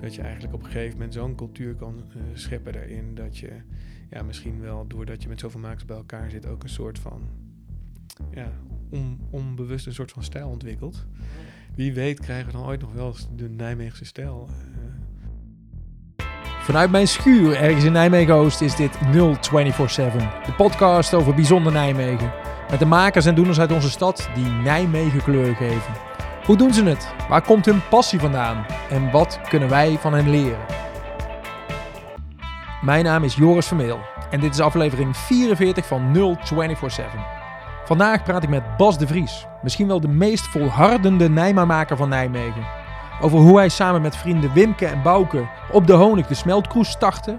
dat je eigenlijk op een gegeven moment zo'n cultuur kan uh, scheppen daarin. Dat je ja, misschien wel doordat je met zoveel makers bij elkaar zit, ook een soort van ja, on, onbewust een soort van stijl ontwikkelt. Wie weet krijgen we dan ooit nog wel de Nijmeegse stijl. Uh. Vanuit mijn schuur ergens in Nijmegen Oost is dit 0247. De podcast over bijzonder Nijmegen. Met de makers en doeners uit onze stad die Nijmegen kleur geven. Hoe doen ze het? Waar komt hun passie vandaan? En wat kunnen wij van hen leren? Mijn naam is Joris Vermeel en dit is aflevering 44 van 0247. Vandaag praat ik met Bas de Vries, misschien wel de meest volhardende Nijmaarmaker van Nijmegen. Over hoe hij samen met vrienden Wimke en Bouke op de Honig de smeltkroes startte.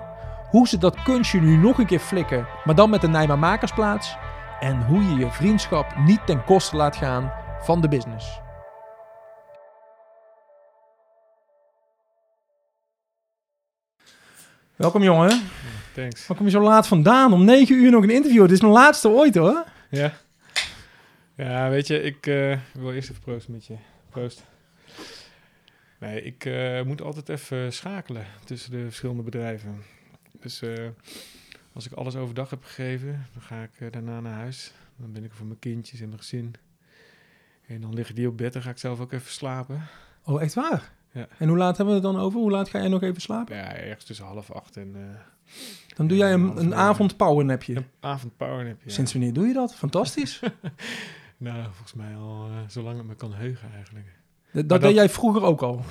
Hoe ze dat kunstje nu nog een keer flikken, maar dan met de Nijmaarmakersplaats. En hoe je je vriendschap niet ten koste laat gaan van de business. Welkom jongen. Thanks. Waar kom je zo laat vandaan? Om negen uur nog een interview. Dit is mijn laatste ooit hoor. Ja. Ja, weet je, ik uh, wil eerst even proosten met je. Proost. Nee, ik uh, moet altijd even schakelen tussen de verschillende bedrijven. Dus uh, als ik alles overdag heb gegeven, dan ga ik daarna naar huis. Dan ben ik voor mijn kindjes en mijn gezin. En dan liggen die op bed en ga ik zelf ook even slapen. Oh, echt waar? Ja. En hoe laat hebben we het dan over? Hoe laat ga jij nog even slapen? Ja, ergens tussen half acht en... Uh, dan doe jij een, een avond powernapje. Een avond powernapje, ja. Sinds wanneer doe je dat? Fantastisch. nou, volgens mij al uh, zolang het me kan heugen eigenlijk. Dat, dat deed jij vroeger ook al?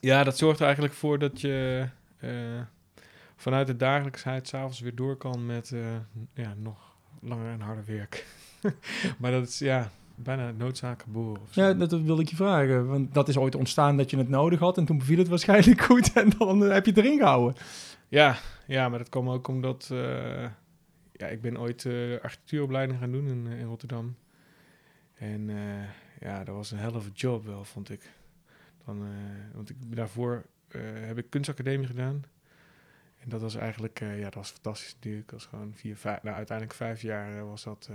Ja, dat zorgt er eigenlijk voor dat je uh, vanuit de dagelijksheid s'avonds weer door kan met ja, nog langer en harder werk. maar dat is, ja, bijna noodzaak geboren. Ja, dat wil ik je vragen. Want dat is ooit ontstaan dat je het nodig had. En toen beviel het waarschijnlijk goed. En dan heb je het erin gehouden. Ja, ja maar dat kwam ook omdat... Uh, ja, ik ben ooit uh, architectuuropleiding gaan doen in, in Rotterdam. En uh, ja, dat was een hell of a job wel, vond ik. Dan, want ik, daarvoor heb ik kunstacademie gedaan. En dat was eigenlijk, ja, dat was fantastisch natuurlijk. Dat was gewoon vier, vijf, nou uiteindelijk vijf jaar was dat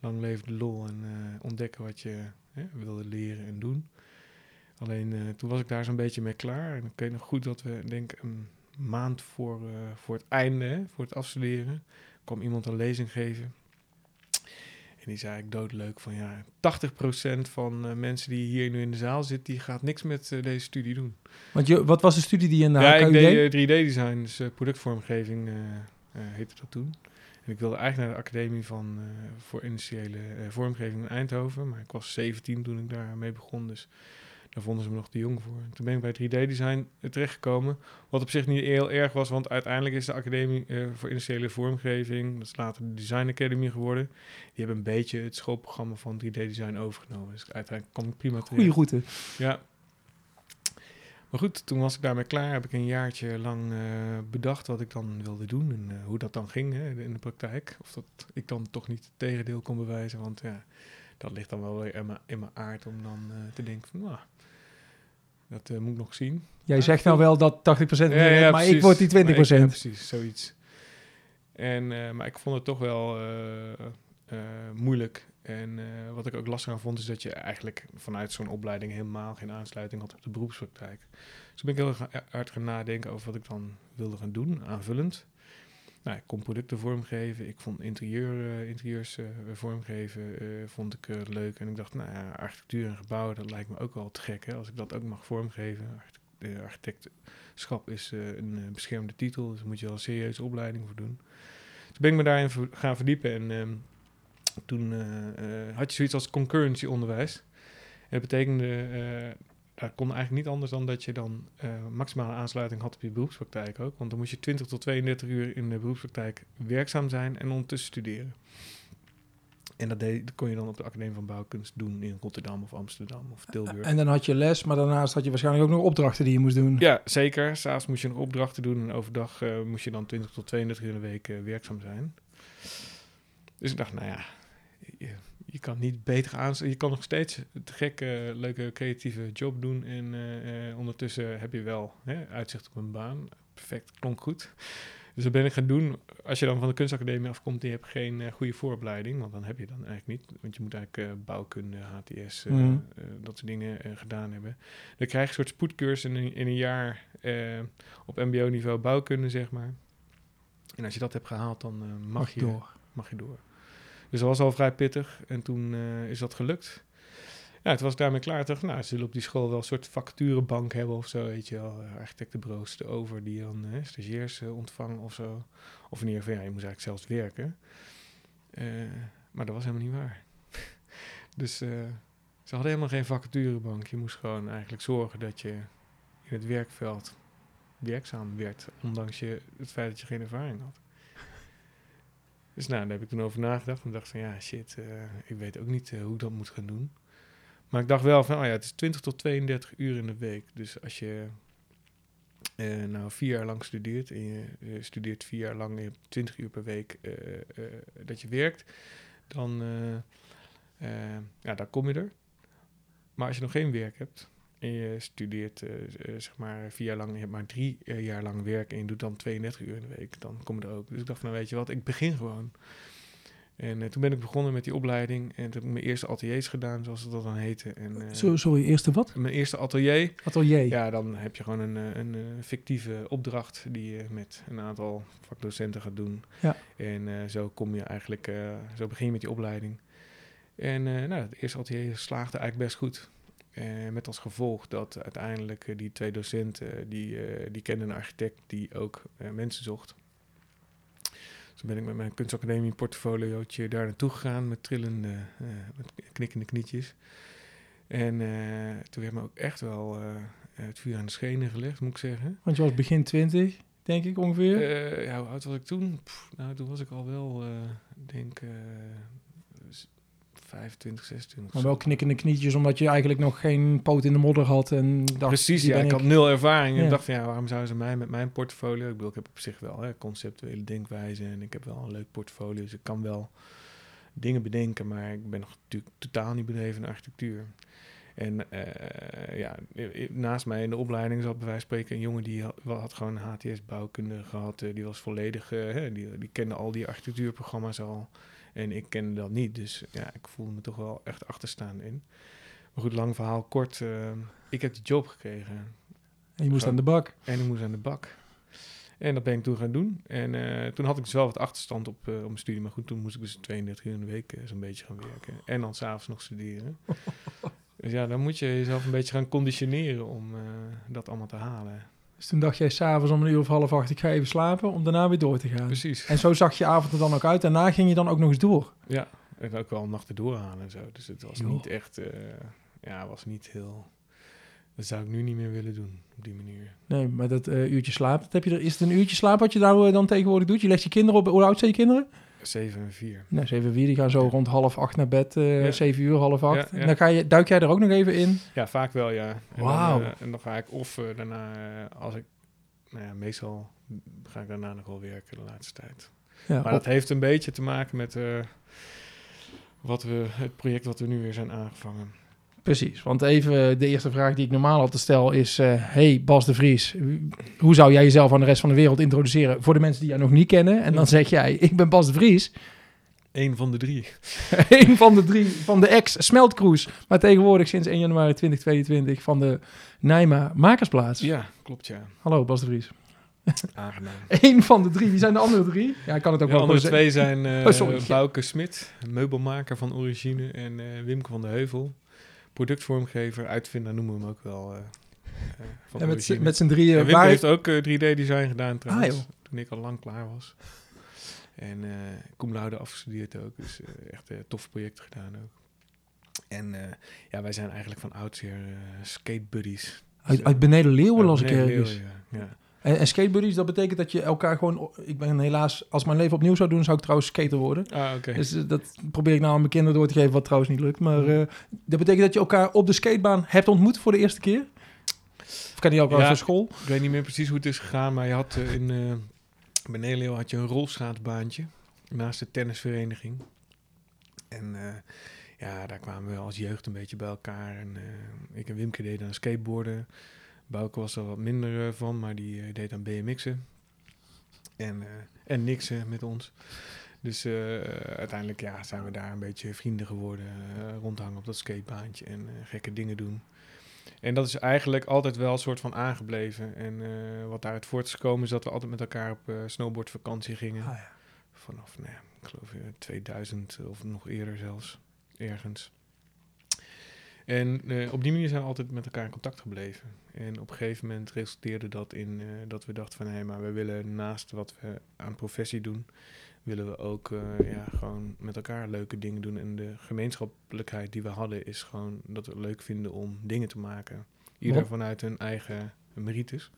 lang leven de lol en uh, ontdekken wat je hè, wilde leren en doen. Alleen uh, toen was ik daar zo'n beetje mee klaar. En ik weet nog goed dat we, denk een maand voor, uh, voor het einde, hè, voor het afstuderen, kwam iemand een lezing geven. En die zei ik doodleuk van ja, 80% van mensen die hier nu in de zaal zit, die gaat niks met deze studie doen. Want je, wat was de studie die je in de Ja, HKU ik deed 3D-design, dus productvormgeving heette dat toen. En ik wilde eigenlijk naar de Academie van, uh, voor Industriële uh, Vormgeving in Eindhoven. Maar ik was 17 toen ik daarmee begon. Dus daar vonden ze me nog te jong voor. En toen ben ik bij 3D-design terechtgekomen. Wat op zich niet heel erg was, want uiteindelijk is de Academie uh, voor Industriële Vormgeving, dat is later de Design Academy geworden. Die hebben een beetje het schoolprogramma van 3D-design overgenomen. Dus uiteindelijk kwam ik prima terecht. Goeie route. Ja, maar goed, toen was ik daarmee klaar. Heb ik een jaartje lang uh, bedacht wat ik dan wilde doen en uh, hoe dat dan ging hè, in de praktijk. Of dat ik dan toch niet het tegendeel kon bewijzen. Want ja, dat ligt dan wel weer in mijn, in mijn aard om dan uh, te denken van, nou, dat moet ik nog zien. Jij zegt nou wel dat 80% ja, ja, maar ik word die 20%. Ik, ja, precies, zoiets. En, maar ik vond het toch wel moeilijk. En uh, wat ik ook lastig aan vond, is dat je eigenlijk vanuit zo'n opleiding helemaal geen aansluiting had op de beroepspraktijk. Dus ben ik heel hard gaan nadenken over wat ik dan wilde gaan doen, aanvullend. Nou, ik kon producten vormgeven, ik vond interieur, uh, interieurs uh, vormgeven vond ik leuk. En ik dacht, nou ja, architectuur en gebouwen, dat lijkt me ook wel te gek, hè, als ik dat ook mag vormgeven. Architect, architectschap is een beschermde titel, dus daar moet je wel een serieuze opleiding voor doen. Dus ben ik me daarin gaan verdiepen en... Toen uh, had je zoiets als concurrency onderwijs. En dat betekende, uh, dat kon eigenlijk niet anders dan dat je dan maximale aansluiting had op je beroepspraktijk ook. Want dan moest je 20 tot 32 uur in de beroepspraktijk werkzaam zijn en ondertussen studeren. En dat, deed, dat kon je dan op de Academie van Bouwkunst doen in Rotterdam of Amsterdam of Tilburg. En dan had je les, maar daarnaast had je waarschijnlijk ook nog opdrachten die je moest doen. Ja, zeker. S'avonds moest je nog opdrachten doen en overdag uh, moest je dan 20 tot 32 uur in de week uh, werkzaam zijn. Dus ik dacht, nou ja, je, je, kan niet beter aan. Je kan nog steeds te gekke, leuke, creatieve job doen. En uh, uh, ondertussen heb je wel hè, uitzicht op een baan. Perfect, klonk goed. Dus dat ben ik gaan doen. Als je dan van de kunstacademie afkomt en je hebt geen eh, goede vooropleiding, want dan heb je dan eigenlijk niet. Want je moet eigenlijk eh, bouwkunde, HTS, eh, Mhm. eh, dat soort dingen eh, gedaan hebben. Dan krijg je een soort spoedcursus in, een- in een jaar eh, op mbo-niveau bouwkunde, zeg maar. En als je dat hebt gehaald, dan eh, mag, Mag je, door. mag je door. Dus dat was al vrij pittig. En toen eh, is dat gelukt. Ja, toen was daarmee klaar. Dacht, nou, ze zullen op die school wel een soort vacaturebank hebben of zo, weet je wel. Eh, Architectenbureaus erover die dan eh, stagiairs ontvangen of zo. Of in ieder geval, je moest eigenlijk zelfs werken. Maar dat was helemaal niet waar. dus ze hadden helemaal geen vacaturebank. Je moest gewoon eigenlijk zorgen dat je in het werkveld werkzaam werd, ondanks je, het feit dat je geen ervaring had. Dus nou, daar heb ik toen over nagedacht en dacht van ja, shit, eh, ik weet ook niet eh, hoe ik dat moet gaan doen. Maar ik dacht wel van, oh ja, het is 20 tot 32 uur in de week. Dus als je eh, nou vier jaar lang studeert en je studeert vier jaar lang en je hebt 20 uur per week dat je werkt, dan ja, dan kom je er. Maar als je nog geen werk hebt en je studeert eh, eh, zeg maar vier jaar lang je hebt maar drie eh, jaar lang werk en je doet dan 32 uur in de week, dan kom je er ook. Dus ik dacht van, nou weet je wat, ik begin gewoon. En toen ben ik begonnen met die opleiding en toen heb ik mijn eerste ateliers gedaan, zoals het dat dan heette. En, Zo, sorry, eerste wat? mijn eerste atelier, Atelier. ja, dan heb je gewoon een, een, fictieve opdracht die je met een aantal vakdocenten gaat doen. Ja. En zo kom je eigenlijk, zo begin je met die opleiding. En nou, het eerste atelier slaagde eigenlijk best goed. Eh, met als gevolg dat uiteindelijk eh, die twee docenten, eh, die, eh, die kenden een architect die ook mensen zocht. Dus toen ben ik met mijn kunstacademie portfoliootje daar naartoe gegaan met trillende, met knikkende knietjes. En toen werd me ook echt wel het vuur aan de schenen gelegd, moet ik zeggen. Want je was begin 20, denk ik ongeveer. Ja, hoe oud was ik toen? Pff, nou, toen was ik al wel, ik denk, 25, 26. maar wel knikkende knietjes, omdat je eigenlijk nog geen poot in de modder had. En dacht, Precies, ja. Ik had nul ervaring. En Ja. dacht van, ja, waarom zouden ze mij met mijn portfolio... Ik bedoel, ik heb op zich wel hè, conceptuele denkwijze... en ik heb wel een leuk portfolio, dus ik kan wel dingen bedenken... maar ik ben nog natuurlijk totaal niet bedreven in architectuur. En eh, ja, naast mij in de opleiding zat bij wijze van spreken een jongen... die had, wel- had gewoon HTS-bouwkunde gehad. eh, die was volledig... hè, die, die kende al die architectuurprogramma's al... En ik kende dat niet, dus ja, ik voelde me toch wel echt achterstaan in. Maar goed, lang verhaal kort. eh, ik heb die job gekregen En je moest Zo. aan de bak. en ik moest aan de bak. En dat ben ik toen gaan doen. En eh, toen had ik dus wel wat achterstand op, eh, op mijn studie. Maar goed, toen moest ik dus 32 uur in de week eh, zo'n beetje gaan werken. En dan s'avonds nog studeren. dus ja, dan moet je jezelf een beetje gaan conditioneren om dat allemaal te halen. Dus toen dacht jij s'avonds om een uur of half acht, ik ga even slapen, om daarna weer door te gaan. Precies. En zo zag je avond er dan ook uit. Daarna ging je dan ook nog eens door. Ja, en ook wel nachten doorhalen en zo. Dus het was niet echt... eh, ja, was niet heel... Dat zou ik nu niet meer willen doen, op die manier. Nee, maar dat eh, uurtje slaap, dat heb je er, is het een uurtje slaap wat je nou eh, dan tegenwoordig doet? Je legt je kinderen op, hoe oud zijn je kinderen? 7 en 4. Nou, 7 4, die gaan zo rond half acht naar bed, eh Ja. 7 uur, half acht. Ja, ja. En dan ga je, duik jij er ook nog even in. Ja, vaak wel, ja. En dan, Wauw. eh, en dan ga ik of eh, daarna, eh, als ik... Nou ja, meestal ga ik daarna nog wel werken de laatste tijd. Ja, Maar op- dat heeft een beetje te maken met eh, wat we, het project wat we nu weer zijn aangevangen. Precies, want even de eerste vraag die ik normaal altijd stel is... eh, hey Bas de Vries, hoe zou jij jezelf aan de rest van de wereld introduceren... voor de mensen die jou nog niet kennen? En dan zeg jij, ik ben Bas de Vries... Eén van de drie. een van de drie van de ex-Smeltcruise... maar tegenwoordig sinds 1 januari 2022 van de Nijma Makersplaats. Ja, klopt ja. Hallo Bas de Vries. Aangenaam. Eén van de drie. Wie zijn de andere drie? Ja, ik kan het ook De wel andere gewoon twee zijn Oh, sorry. Bouke Smit, meubelmaker van origine, en eh, Wimke van de Heuvel, productvormgever, uitvinder noemen we hem ook wel. eh, eh, van En met, z'n- met z'n drieën. En waar heeft ook eh, 3D-design gedaan trouwens, Ah, toen ik al lang klaar was. En eh cum laude afgestudeerd ook, dus eh, echt eh, toffe projecten gedaan ook. En eh, ja, wij zijn eigenlijk van oudsher eh skatebuddies. uit, uit Beneden Leeuwen las ik ergens. Ja. En, en skatebuddies, dat betekent dat je elkaar gewoon... Ik ben helaas, als mijn leven opnieuw zou doen, zou ik trouwens skater worden. Ah, oké. Dus eh, dat probeer ik nou aan mijn kinderen door te geven, wat trouwens niet lukt. Maar eh, dat betekent dat je elkaar op de skatebaan hebt ontmoet voor de eerste keer? Of ken je elkaar Ja. van school? Ik weet niet meer precies hoe het is gegaan, maar je had eh, in Benelio had je een rolschaatsbaantje naast de tennisvereniging. En ja, daar kwamen we als jeugd een beetje bij elkaar. En ik en Wimke deden aan skateboarden. Bouke was er wat minder eh, van, maar die eh, deed aan BMX'en. En, eh, en niks eh, met ons. Dus uiteindelijk ja, zijn we daar een beetje vrienden geworden. rondhangen op dat skatebaantje en gekke dingen doen. En dat is eigenlijk altijd wel een soort van aangebleven. En wat daaruit voort is gekomen is dat we altijd met elkaar op snowboardvakantie gingen. Ah, ja. Vanaf, nou ik geloof eh, 2000 of nog eerder zelfs, ergens. En eh, op die manier zijn we altijd met elkaar in contact gebleven. En op een gegeven moment resulteerde dat in eh, dat we dachten van... hé, maar we willen naast wat we aan professie doen... willen we ook eh, ja, gewoon met elkaar leuke dingen doen. En de gemeenschappelijkheid die we hadden is gewoon dat we het leuk vinden om dingen te maken. Ieder Wat? vanuit hun eigen merites.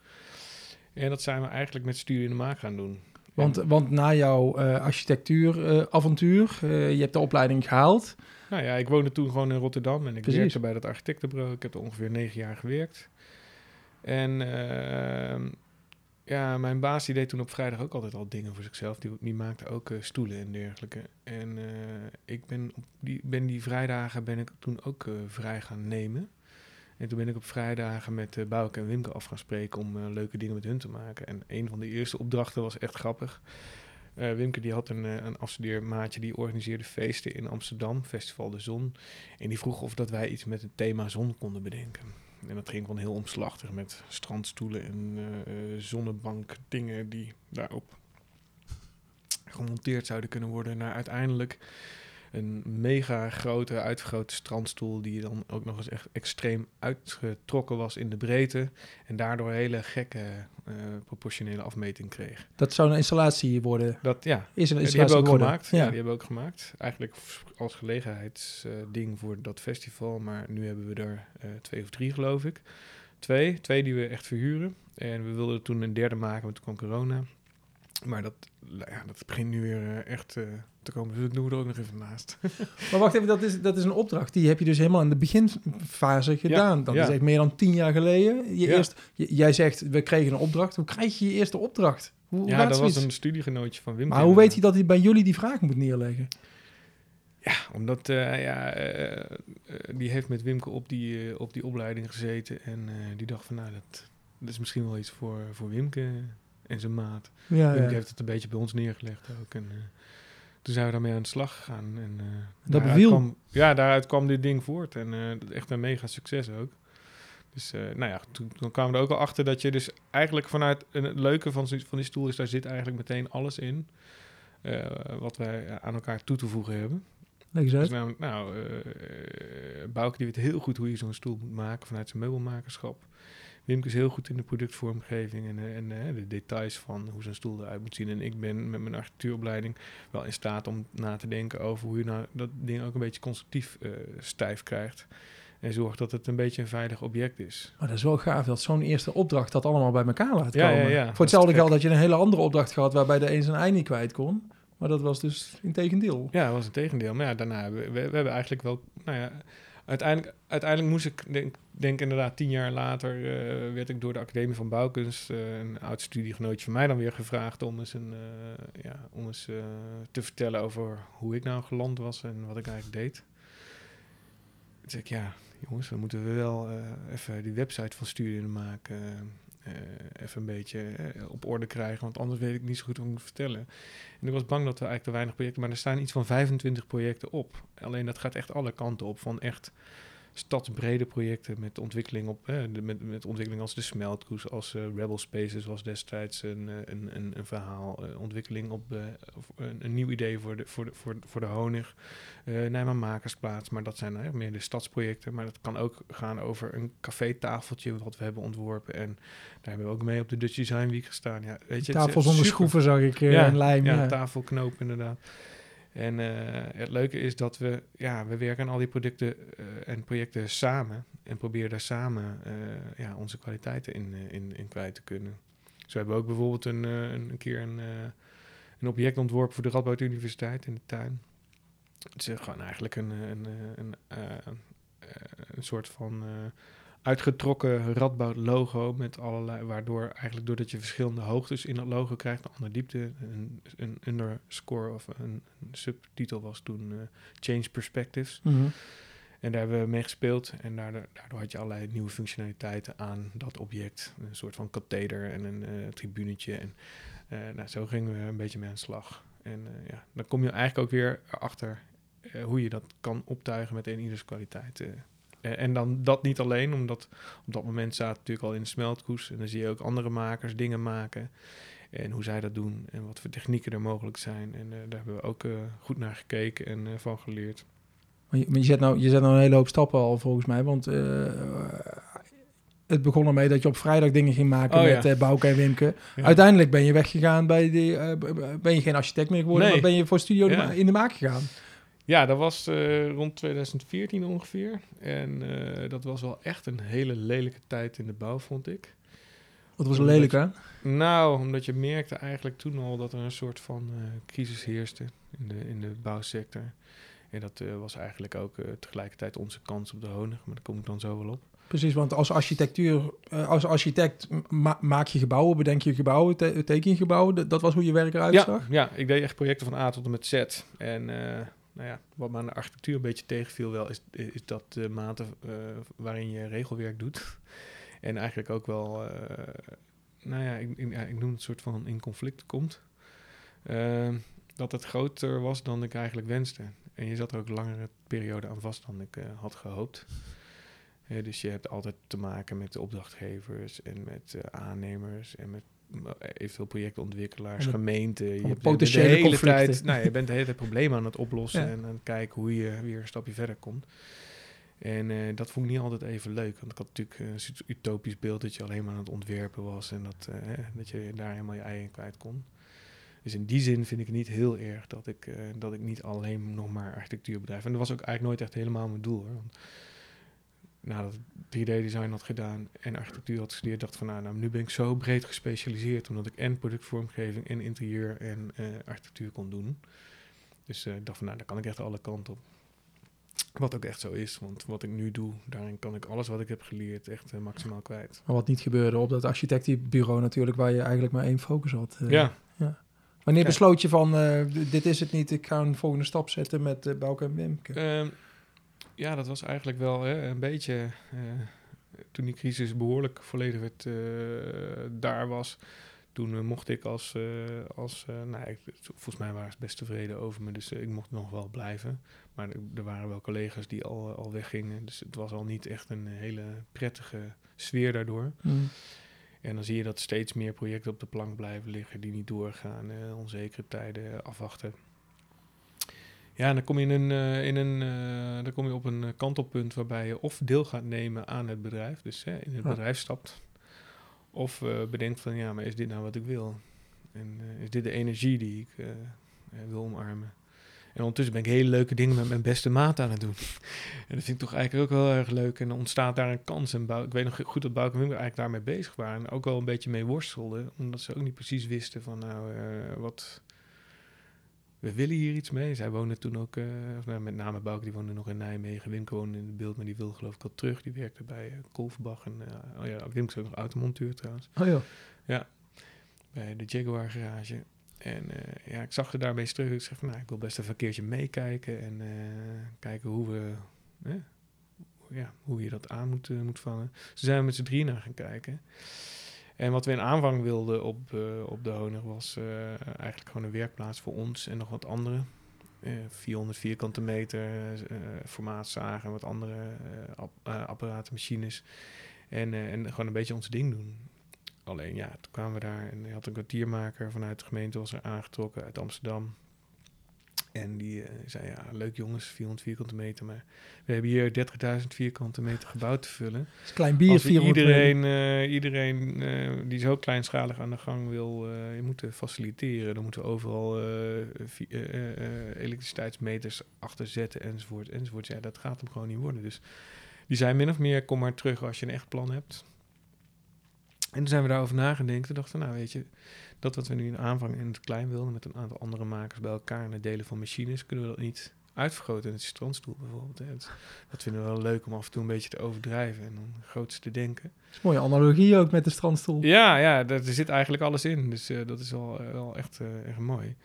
En dat zijn we eigenlijk met studie in de maak gaan doen. Want, En- want na jouw eh architectuuravontuur, eh, je hebt de opleiding gehaald. Nou ja, ik woonde toen gewoon in Rotterdam en ik Precies. werkte bij dat architectenbureau. Ik heb er ongeveer negen jaar gewerkt. En ehm, ja, mijn baas die deed toen op vrijdag ook altijd al dingen voor zichzelf. Die, die maakte ook eh, stoelen en dergelijke. En eh, ik ben op die, ben die vrijdagen ben ik toen ook eh, vrij gaan nemen. En toen ben ik op vrijdagen met uh, en Wimke af gaan spreken om eh, leuke dingen met hun te maken. En een van de eerste opdrachten was echt grappig. Eh, Wimke die had een, een afstudeermaatje die organiseerde feesten in Amsterdam, Festival de Zon. En die vroeg of dat wij iets met het thema zon konden bedenken. En dat ging gewoon heel omslachtig met strandstoelen en zonnebank dingen die daarop gemonteerd zouden kunnen worden. Naar uiteindelijk een mega grote, uitvergrote strandstoel die dan ook nog eens echt extreem uitgetrokken was in de breedte. En daardoor een hele gekke eh, proportionele afmeting kreeg. Dat zou een installatie worden. Dat ja, Is een ja, die installatie hebben we ook gemaakt. Ja. Ja. die hebben we ook gemaakt. Eigenlijk als gelegenheidsding voor dat festival. Maar nu hebben we er eh, twee of drie, geloof ik. Twee. Twee die we echt verhuren. En we wilden toen een derde maken, maar toen kwam corona. Maar dat, nou ja, dat begint nu weer eh, echt eh, te komen. Dus dat doen we er ook nog even naast. Maar wacht even, dat is, dat is een opdracht. Die heb je dus helemaal in de beginfase gedaan. dat ja. is echt meer dan tien jaar geleden. Je Ja. eerst, jij zegt, we kregen een opdracht. Hoe krijg je je eerste opdracht? Hoe, hoe ja, dat zoiets? was een studiegenootje van Wim. Maar hoe weet hij dat hij bij jullie die vraag moet neerleggen? Ja, omdat eh, ja, die heeft met Wimke op die, op die opleiding gezeten. En die dacht van, nou, dat, dat is misschien wel iets voor, voor Wimke en zijn maat. Ja, heeft het een beetje bij ons neergelegd ook. En eh, toen zijn we daarmee aan de slag gegaan. En, eh, Dat beviel. Kwam, ja, daaruit kwam dit ding voort. En eh, echt een mega succes ook. Dus nou ja, toen, toen kwamen we er ook al achter dat je dus eigenlijk vanuit... En het leuke van, van die stoel is, daar zit eigenlijk meteen alles in... wat wij aan elkaar toe te voegen hebben. Leg eens Dus namelijk, nou, Bouke die weet heel goed hoe je zo'n stoel moet maken vanuit zijn meubelmakerschap. Wimke is heel goed in de productvormgeving en, eh, en eh, de details van hoe zo'n stoel eruit moet zien. En ik ben met mijn architectuuropleiding wel in staat om na te denken over hoe je nou dat ding ook een beetje constructief eh, stijf krijgt. En zorgt dat het een beetje een veilig object is. Maar dat is wel gaaf dat zo'n eerste opdracht dat allemaal bij elkaar laat komen. ja, ja. Voor Dat hetzelfde geld had je een hele andere opdracht gehad waarbij de een zijn ei niet kwijt kon. Maar dat was dus in tegendeel. Ja, dat was een tegendeel. Maar ja, daarna hebben we, we, we hebben eigenlijk wel, nou ja, uiteindelijk, uiteindelijk moest ik, denk, denk inderdaad tien jaar later, eh, werd ik door de Academie van Bouwkunst, eh, een oud studiegenootje van mij dan weer gevraagd om eens, een, eh, ja, om eens te vertellen over hoe ik nou geland was en wat ik eigenlijk deed. Toen zei ik, ja, jongens, dan moeten we wel even die website van Studie maken. Eh, even een beetje eh, op orde krijgen, want anders weet ik niet zo goed hoe ik moet vertellen. En ik was bang dat we eigenlijk te weinig projecten, maar er staan iets van 25 projecten op. Alleen dat gaat echt alle kanten op, van echt stadsbrede projecten met ontwikkeling op, eh, met, met ontwikkeling als de Smeltkoes, als eh, Rebel Spaces was destijds een, eh, een, een, een verhaal, eh, ontwikkeling op een, een nieuw idee voor de, voor de, voor, voor de Honig, Nijmegen Makersplaats, maar dat zijn eh, meer de stadsprojecten, maar dat kan ook gaan over een cafétafeltje wat we hebben ontworpen en daar hebben we ook mee op de Dutch Design Week gestaan. Ja, weet je, Tafel zonder schroeven zag ik Ja, en lijm. Ja, Ja, tafelknoop inderdaad. En eh, het leuke is dat we, ja, we werken aan al die producten eh, en projecten samen. En proberen daar samen eh, ja, onze kwaliteiten in, in, in kwijt te kunnen. Zo hebben we ook bijvoorbeeld een, een, keer een, een object ontworpen voor de Radboud Universiteit in de tuin. Het is gewoon eigenlijk een, een, een, een soort van uitgetrokken Radboud logo met allerlei, waardoor eigenlijk doordat je verschillende hoogtes in dat logo krijgt, een andere diepte, een, een underscore of een, een subtitel was toen eh, Change Perspectives. Mhm. En daar hebben we mee gespeeld en daardoor, daardoor had je allerlei nieuwe functionaliteiten aan dat object. Een soort van katheder en een eh, tribunetje. En Eh, nou, zo gingen we een beetje mee aan de slag. En ja, dan kom je eigenlijk ook weer achter hoe je dat kan optuigen met een ieders kwaliteit. Eh. En dan dat niet alleen, omdat op dat moment zaten we natuurlijk al in de smeltkoers. En dan zie je ook andere makers dingen maken. En hoe zij dat doen en wat voor technieken er mogelijk zijn. En eh, daar hebben we ook eh, goed naar gekeken en van geleerd. Maar je, maar je, zet nou, je zet nou een hele hoop stappen al volgens mij. Want het begon ermee dat je op vrijdag dingen ging maken Oh, met ja. Bouke en Wimke. Ja. Uiteindelijk ben je weggegaan bij die... ben je geen architect meer geworden, Nee. maar ben je voor Studio Ja. In de maak gegaan. Ja, dat was eh, rond 2014 ongeveer. En eh, dat was wel echt een hele lelijke tijd in de bouw, vond ik. Dat was lelijk, hè? Nou, omdat je merkte eigenlijk toen al dat er een soort van eh, crisis heerste in de, in de bouwsector. En dat was eigenlijk ook tegelijkertijd onze kans op de honig, maar daar kom ik dan zo wel op. Precies, want als architectuur, als architect ma- maak je gebouwen, bedenk je gebouwen, te- teken je gebouwen. Dat- was hoe je werk eruit Ja, zag. ja, ik deed echt projecten van A tot en met Z. En nou ja, wat me aan de architectuur een beetje tegenviel wel, is, is dat de mate eh, waarin je regelwerk doet. En eigenlijk ook wel, eh, nou ja ik, ik, ik noem het soort van in conflict komt. Eh, dat het groter was dan ik eigenlijk wenste. En je zat er ook langere periode aan vast dan ik eh, had gehoopt. Eh, dus je hebt altijd te maken met de opdrachtgevers en met aannemers en met eventueel projectontwikkelaars, Alle- gemeenten. Je bent potentiële de hele conflicten. tijd, nou, je bent de hele tijd problemen aan het oplossen Ja. en aan het kijken hoe je weer een stapje verder komt. En eh, dat vond ik niet altijd even leuk. Want ik had natuurlijk een soort utopisch beeld dat je alleen maar aan het ontwerpen was. En dat, eh, dat je daar helemaal je ei in kwijt kon. Dus in die zin vind ik het niet heel erg dat ik, eh, dat ik niet alleen nog maar architectuur bedrijf. En dat was ook eigenlijk nooit echt helemaal mijn doel. Hoor. Want nadat ik 3D-design had gedaan en architectuur had gestudeerd, dacht ik van nou, nou, nu ben ik zo breed gespecialiseerd. Omdat ik en productvormgeving en interieur en eh, architectuur kon doen. Dus eh, ik dacht van nou, daar kan ik echt alle kanten op. Wat ook echt zo is, want wat ik nu doe, daarin kan ik alles wat ik heb geleerd echt eh, maximaal kwijt. Maar wat niet gebeurde op dat architectenbureau natuurlijk, waar je eigenlijk maar één focus had. Eh, ja, Wanneer Kijk. besloot je van, eh, dit is het niet, ik ga een volgende stap zetten met Bouke en Wimke? Ehm, ja, dat was eigenlijk wel hè, een beetje. eh, toen die crisis behoorlijk volledig werd, eh, daar was. Toen eh, mocht ik als. als nou, ik, volgens mij waren ze best tevreden over me, dus ik mocht nog wel blijven. Maar er, waren wel collega's die al, al weggingen. Dus het was al niet echt een hele prettige sfeer daardoor. Hmm. En dan zie je dat steeds meer projecten op de plank blijven liggen die niet doorgaan, onzekere tijden afwachten. Ja, en dan kom je, in een, eh, in een, eh, dan kom je op een eh, kantelpunt waarbij je of deel gaat nemen aan het bedrijf, dus hè, in het Ja. bedrijf stapt, of bedenkt van ja, maar is dit nou wat ik wil? En is dit de energie die ik wil omarmen? En ondertussen ben ik hele leuke dingen met mijn beste maat aan het doen. en dat vind ik toch eigenlijk ook wel erg leuk. En dan ontstaat daar een kans. En ik weet nog goed dat Bouke en Wim eigenlijk daarmee bezig waren. En ook wel een beetje mee worstelden. Omdat ze ook niet precies wisten van nou, wat... We willen hier iets mee. Zij woonden toen ook, eh, of nou, met name Bouke, die woonde nog in Nijmegen. Wimke woonde in het beeld, maar die wilde geloof ik al terug. Die werkte bij uh, Kolfbach. En, eh, oh ja, Wimke is ook nog automonteur trouwens Oh ja. bij de Jaguar garage. En eh, ja, ik zag er daarmee terug. Ik zeg van, nou, ik wil best even een keertje meekijken en eh, kijken hoe we, eh, ja, hoe je dat aan moet, eh, moet vangen. Dus zijn we met z'n drieën naar gaan kijken. En wat we in aanvang wilden op, eh, op de Honig was eh, eigenlijk gewoon een werkplaats voor ons en nog wat andere. Eh 400 vierkante meter eh formaatzagen en wat andere eh, app- eh, apparaten, machines. En, eh, en gewoon een beetje ons ding doen. Alleen ja, toen kwamen we daar en had een kwartiermaker vanuit de gemeente was er aangetrokken uit Amsterdam. En die eh, zei, ja, leuk jongens, 400 vierkante meter, maar we hebben hier 30.000 vierkante meter gebouwd te vullen. Is klein bier, Als we 400 meter. iedereen, eh, iedereen eh, die zo kleinschalig aan de gang wil, je moeten faciliteren. Dan moeten we overal elektriciteitsmeters achter zetten enzovoort, enzovoort. Ja, dat gaat hem gewoon niet worden. Dus die zei min of meer, kom maar terug als je een echt plan hebt. En toen zijn we daarover nagedacht. Toen dachten we, nou weet je, dat wat we nu in aanvang in het klein wilden, met een aantal andere makers bij elkaar en het delen van machines, kunnen we dat niet uitvergroten in het strandstoel bijvoorbeeld. Hè. Dat, dat vinden we wel leuk om af en toe een beetje te overdrijven en dan groots te denken. Dat is een mooie analogie ook met de strandstoel. Ja, ja, daar er zit eigenlijk alles in. Dus eh, dat is wel, eh, wel echt eh, erg mooi.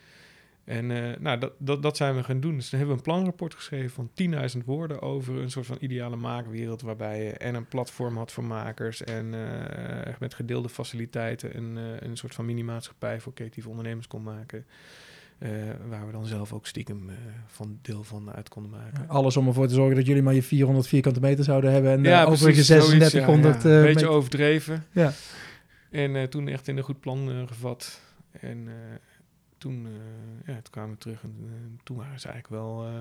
En eh, nou, dat, dat, dat zijn we gaan doen. Dus dan hebben we een planrapport geschreven van 10.000 woorden over een soort van ideale maakwereld. Waarbij je en een platform had voor makers en eh, met gedeelde faciliteiten een, eh, een soort van mini-maatschappij voor creatieve ondernemers kon maken. Waar we dan zelf ook stiekem van deel van uit konden maken. Alles om ervoor te zorgen dat jullie maar je 400 vierkante meter zouden hebben. En Ja, zoiets, 3600 ja, ja. eh, Een beetje meter. overdreven. Ja. En toen echt in een goed plan gevat. En toen, eh, ja, toen kwamen we terug en eh, toen waren ze eigenlijk wel eh,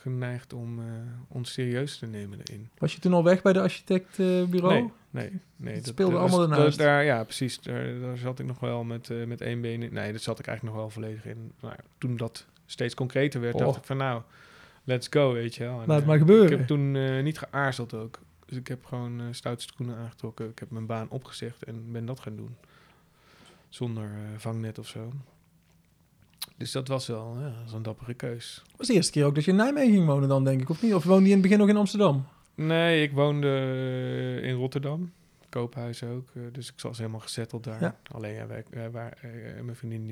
geneigd om ons serieus te nemen erin. Was je toen al weg bij de architectbureau? Nee, nee, nee. Het speelde dat allemaal ernaast. dat- Daar, ja, precies. Daar, daar zat ik nog wel met, eh, met één been in. Nee, dat zat ik eigenlijk nog wel volledig in. Ja, toen dat steeds concreter werd, Oh. dacht ik van nou, let's go, weet je wel. En, Laat het maar gebeuren. Ik heb toen niet geaarzeld ook. Dus ik heb gewoon eh stoute schoenen aangetrokken. Ik heb mijn baan opgezegd en ben dat gaan doen. Zonder vangnet of zo. Dus dat was wel ja, een dappere keus. was de eerste keer ook dat je in Nijmegen ging wonen dan, denk ik, of niet? Of woonde je in het begin nog in Amsterdam? Nee, ik woonde eh, in Rotterdam. Koophuis ook. eh, dus ik was helemaal gezetteld daar. Ja. Alleen ja, wij, wij eh, mijn vriendin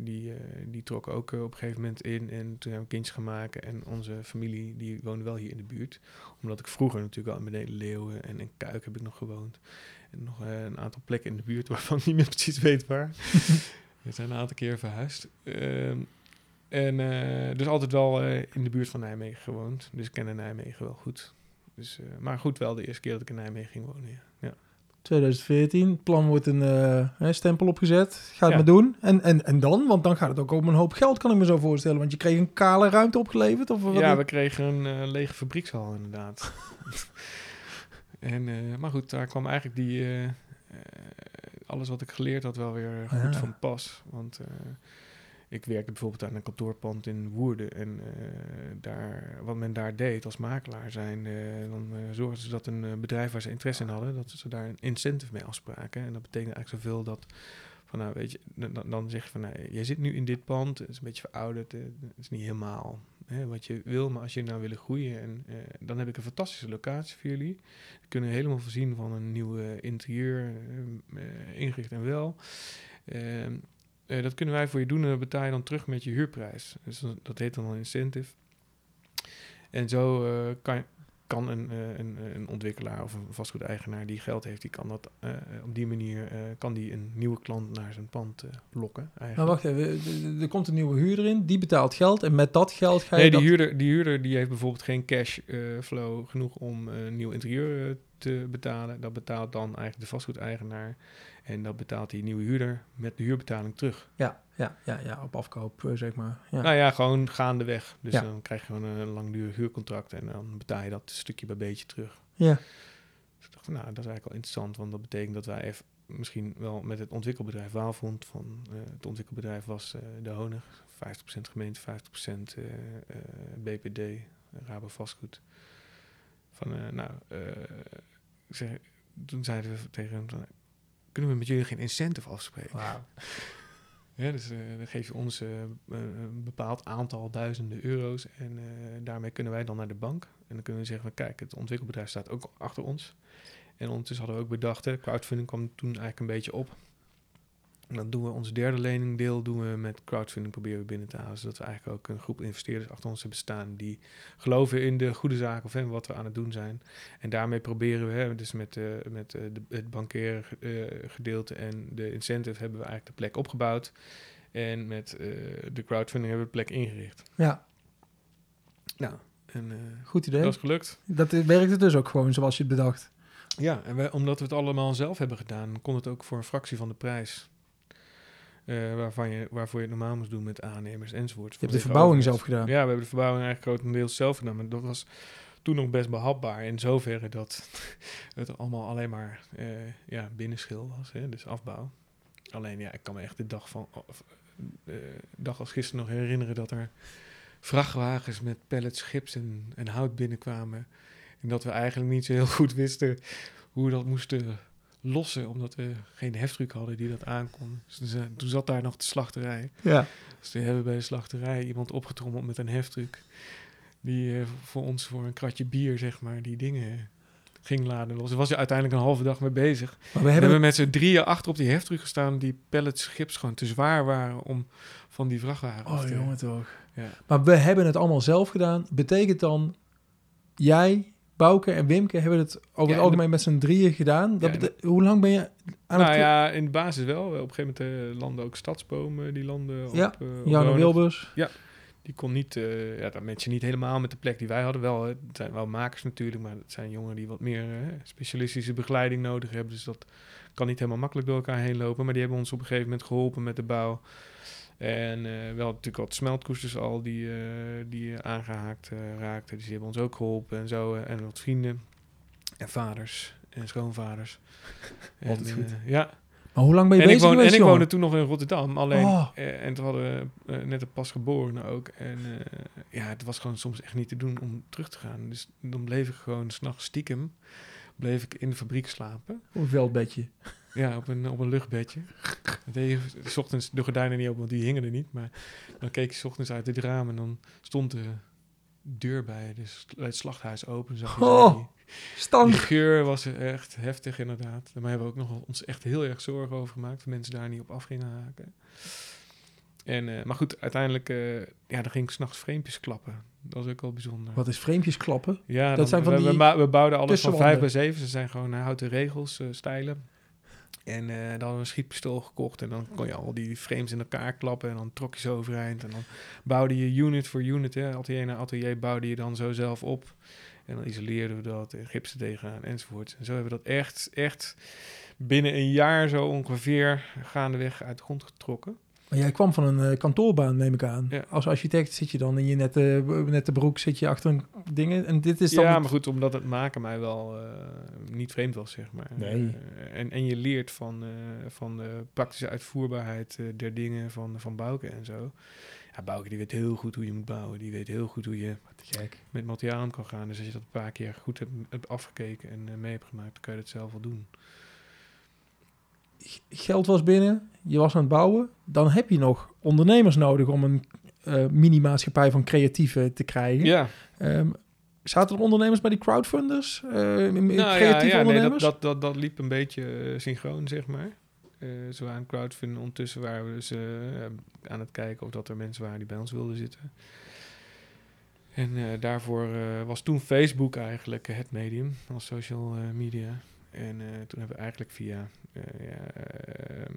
die, die trok ook op een gegeven moment in. En toen hebben we kindjes gemaakt. En onze familie die woonde wel hier in de buurt. Omdat ik vroeger natuurlijk al in beneden Leeuwen en in Kuik heb ik nog gewoond. En nog een aantal plekken in de buurt waarvan ik niet meer precies weet waar. We zijn een aantal keer verhuisd. Ehm, en eh, dus altijd wel eh, in de buurt van Nijmegen gewoond. Dus ik kende Nijmegen wel goed. Dus, eh, maar goed, wel de eerste keer dat ik in Nijmegen ging wonen. Ja. ja. 2014, het plan wordt een stempel opgezet. Ga het Ja. maar doen. En, en, en dan? Want dan gaat het ook om een hoop geld, kan ik me zo voorstellen. Want je kreeg een kale ruimte opgeleverd? Of wat ja, we kregen een lege fabriekshal inderdaad. en, maar goed, daar kwam eigenlijk die, alles wat ik geleerd had wel weer goed Ja. van pas. Want eh, ik werkte bijvoorbeeld aan een kantoorpand in Woerden. En eh, daar, wat men daar deed als makelaar zijn, eh, dan zorgden ze dat een bedrijf waar ze interesse in hadden, dat ze daar een incentive mee afspraken. En dat betekent eigenlijk zoveel dat van nou weet je, dan, dan zeg je van nou, jij zit nu in dit pand, het is een beetje verouderd, het is niet helemaal wat je wil, maar als je nou willen groeien, en, eh, dan heb ik een fantastische locatie voor jullie. We kunnen helemaal voorzien van een nieuw interieur, eh, ingericht en wel. Ehm, eh, dat kunnen wij voor je doen en dat betaal je dan terug met je huurprijs. Dus dat, heet dan een incentive. En zo kan, kan een, eh, een, een ontwikkelaar of een vastgoedeigenaar die geld heeft, die kan dat eh, op die manier eh, kan die een nieuwe klant naar zijn pand eh, lokken. Maar wacht even, er- komt een nieuwe huurder in, die betaalt geld. En met dat geld ga je Nee, die dat- huurder, die huurder die heeft bijvoorbeeld geen cash eh, flow genoeg om een nieuw interieur eh, te betalen. Dat betaalt dan eigenlijk de vastgoedeigenaar. En dat betaalt die nieuwe huurder met de huurbetaling terug. Ja, ja, ja, ja, op afkoop, eh, zeg maar. Ja. Nou ja, gewoon gaandeweg. Dus Ja. dan krijg je gewoon een langdurig huurcontract en dan betaal je dat stukje bij beetje terug. ja. Dus ik dacht, van, nou, dat is eigenlijk wel interessant, want dat betekent dat wij even misschien wel met het ontwikkelbedrijf Waalvond van eh, het ontwikkelbedrijf was eh, de Honig, 50% gemeente, 50% eh, eh, BPD, Rabo Vastgoed. Van, nou, ik zeg, toen zeiden we tegen hem, kunnen we met jullie geen incentive afspreken? Ja, dus eh, dan geef je ons eh, een bepaald aantal duizenden euro's en eh, daarmee kunnen wij dan naar de bank. En dan kunnen we zeggen van kijk, het ontwikkelbedrijf staat ook achter ons. En ondertussen hadden we ook bedacht, hè, crowdfunding kwam toen eigenlijk een beetje op. En dan doen we ons derde leningdeel doen we met crowdfunding proberen we binnen te halen. Zodat we eigenlijk ook een groep investeerders achter ons hebben staan die geloven in de goede zaken of wat we aan het doen zijn. En daarmee proberen we, hè, dus met, eh, met eh, de, het bankaire eh, gedeelte en de incentive hebben we eigenlijk de plek opgebouwd. En met de crowdfunding hebben we de plek ingericht. Ja, Nou, en goed idee. dat Dat, is gelukt. werkte dus ook gewoon zoals je het bedacht. Ja, en wij, omdat we het allemaal zelf hebben gedaan, kon het ook voor een fractie van de prijs. Eh, waarvan je, waarvoor je het normaal moest doen met aannemers enzovoort. Je hebt de verbouwing zelf gedaan. Ja, we hebben de verbouwing eigenlijk grotendeels zelf gedaan. Maar dat was toen nog best behapbaar. In zoverre dat het allemaal alleen maar eh, ja, binnenschil was. Hè, dus afbouw. Alleen ja, ik kan me echt de dag van of, eh, dag als gisteren nog herinneren dat er vrachtwagens met pallets, gips en, en hout binnenkwamen. En dat we eigenlijk niet zo heel goed wisten hoe we dat moesten lossen, omdat we geen heftruck hadden die dat aankon. Dus toen, za- toen zat daar nog de slachterij. Ja. Dus toen hebben we bij de slachterij iemand opgetrommeld met een heftruck. Die eh, voor ons voor een kratje bier, zeg maar, die dingen ging laden los. Daar was je uiteindelijk een halve dag mee bezig. Maar we We hebben met z'n drieën achter op die heftruck gestaan... die pallets gips gewoon te zwaar waren om van die vrachtwagen af Oh, te... jongen toch. Ja. Maar we hebben het allemaal zelf gedaan. Betekent dan, jij, Bouke en Wimke hebben het over Ja, het en algemeen met z'n drieën gedaan. Dat Ja, hoe lang ben je aan Nou het... ja, in de basis wel. Op een gegeven moment eh, landen ook stadsbomen. Die landen Ja, op... eh, op Janne Ronald. Wilbers. Die kon niet, eh ja, dat matchte niet helemaal met de plek die wij hadden. Wel, het zijn wel makers natuurlijk, maar het zijn jongeren die wat meer specialistische begeleiding nodig hebben. Dus dat kan niet helemaal makkelijk door elkaar heen lopen. Maar die hebben ons op een gegeven moment geholpen met de bouw. En eh, wel natuurlijk wat smeltkoesters al die, eh, die eh, aangehaakt eh, raakten. Dus die hebben ons ook geholpen en zo. en wat vrienden en vaders en schoonvaders. Altijd En, goed. ja, Maar hoe lang ben je en ik, bezig woon, geweest, en ik woonde toen nog in Rotterdam. Alleen, Oh. en toen hadden we net een pasgeborene ook. En ja, het was gewoon soms echt niet te doen om terug te gaan. Dus dan bleef ik gewoon s'nachts stiekem bleef ik in de fabriek slapen. Een veldbedje. Ja, op een, op een luchtbedje. Dan deed je s ochtends de gordijnen niet open, want die hingen er niet. Maar dan keek je 's ochtends uit het raam en dan stond de deur bij, dus het slachthuis open. Zag je Oh. die- Stank. die geur was echt heftig, inderdaad. Daar hebben we ook nog ons echt heel erg zorgen over gemaakt. Dat mensen daar niet op af gingen haken. En, eh, maar goed, uiteindelijk eh ja, dan ging ik s'nachts vreempjes klappen. Dat was ook wel bijzonder. Wat is vreempjes klappen? Ja, Dat dan- zijn van we, die we bouwden alles van tussenwanden. 5 bij 7. Ze zijn gewoon eh, houten regels, stijlen. En eh, dan hadden we een schietpistool gekocht. En dan kon je al die frames in elkaar klappen. En dan trok je ze overeind. En dan bouwde je unit voor unit. Hè. Atelier na atelier bouwde je dan zo zelf op. En dan isoleerden we dat. En gipsen tegenaan enzovoort. En zo hebben we dat echt, echt binnen een jaar zo ongeveer gaandeweg uit de grond getrokken. Maar jij kwam van een eh, kantoorbaan, neem ik aan. Ja. Als architect zit je dan in je nette, nette broek, zit je achter een dingen. En dit is dan... ja, maar goed, omdat het maken mij wel eh, niet vreemd was, zeg maar. Nee. Eh, en, en je leert van, eh, van de praktische uitvoerbaarheid eh, der dingen van, van Bouke en zo. Ja, Bouke die weet heel goed hoe je moet bouwen. Die weet heel goed hoe je Gek. met materiaal kan gaan. Dus als je dat een paar keer goed hebt, hebt afgekeken en eh, mee hebt gemaakt, dan kan je dat zelf wel doen. Geld was binnen, je was aan het bouwen. Dan heb je nog ondernemers nodig om een eh mini-maatschappij van creatieven te krijgen. Ja, Ehm, zaten er ondernemers bij die crowdfunders? M- nou, ja, ja nee, dat, ondernemers? dat, dat, dat liep een beetje eh, synchroon, zeg maar. Zo aan crowdfunding. Ondertussen waren we dus aan het kijken of dat er mensen waren die bij ons wilden zitten. En daarvoor was toen Facebook eigenlijk het medium als social media. En eh, toen hebben we eigenlijk via, eh, ja, ehm,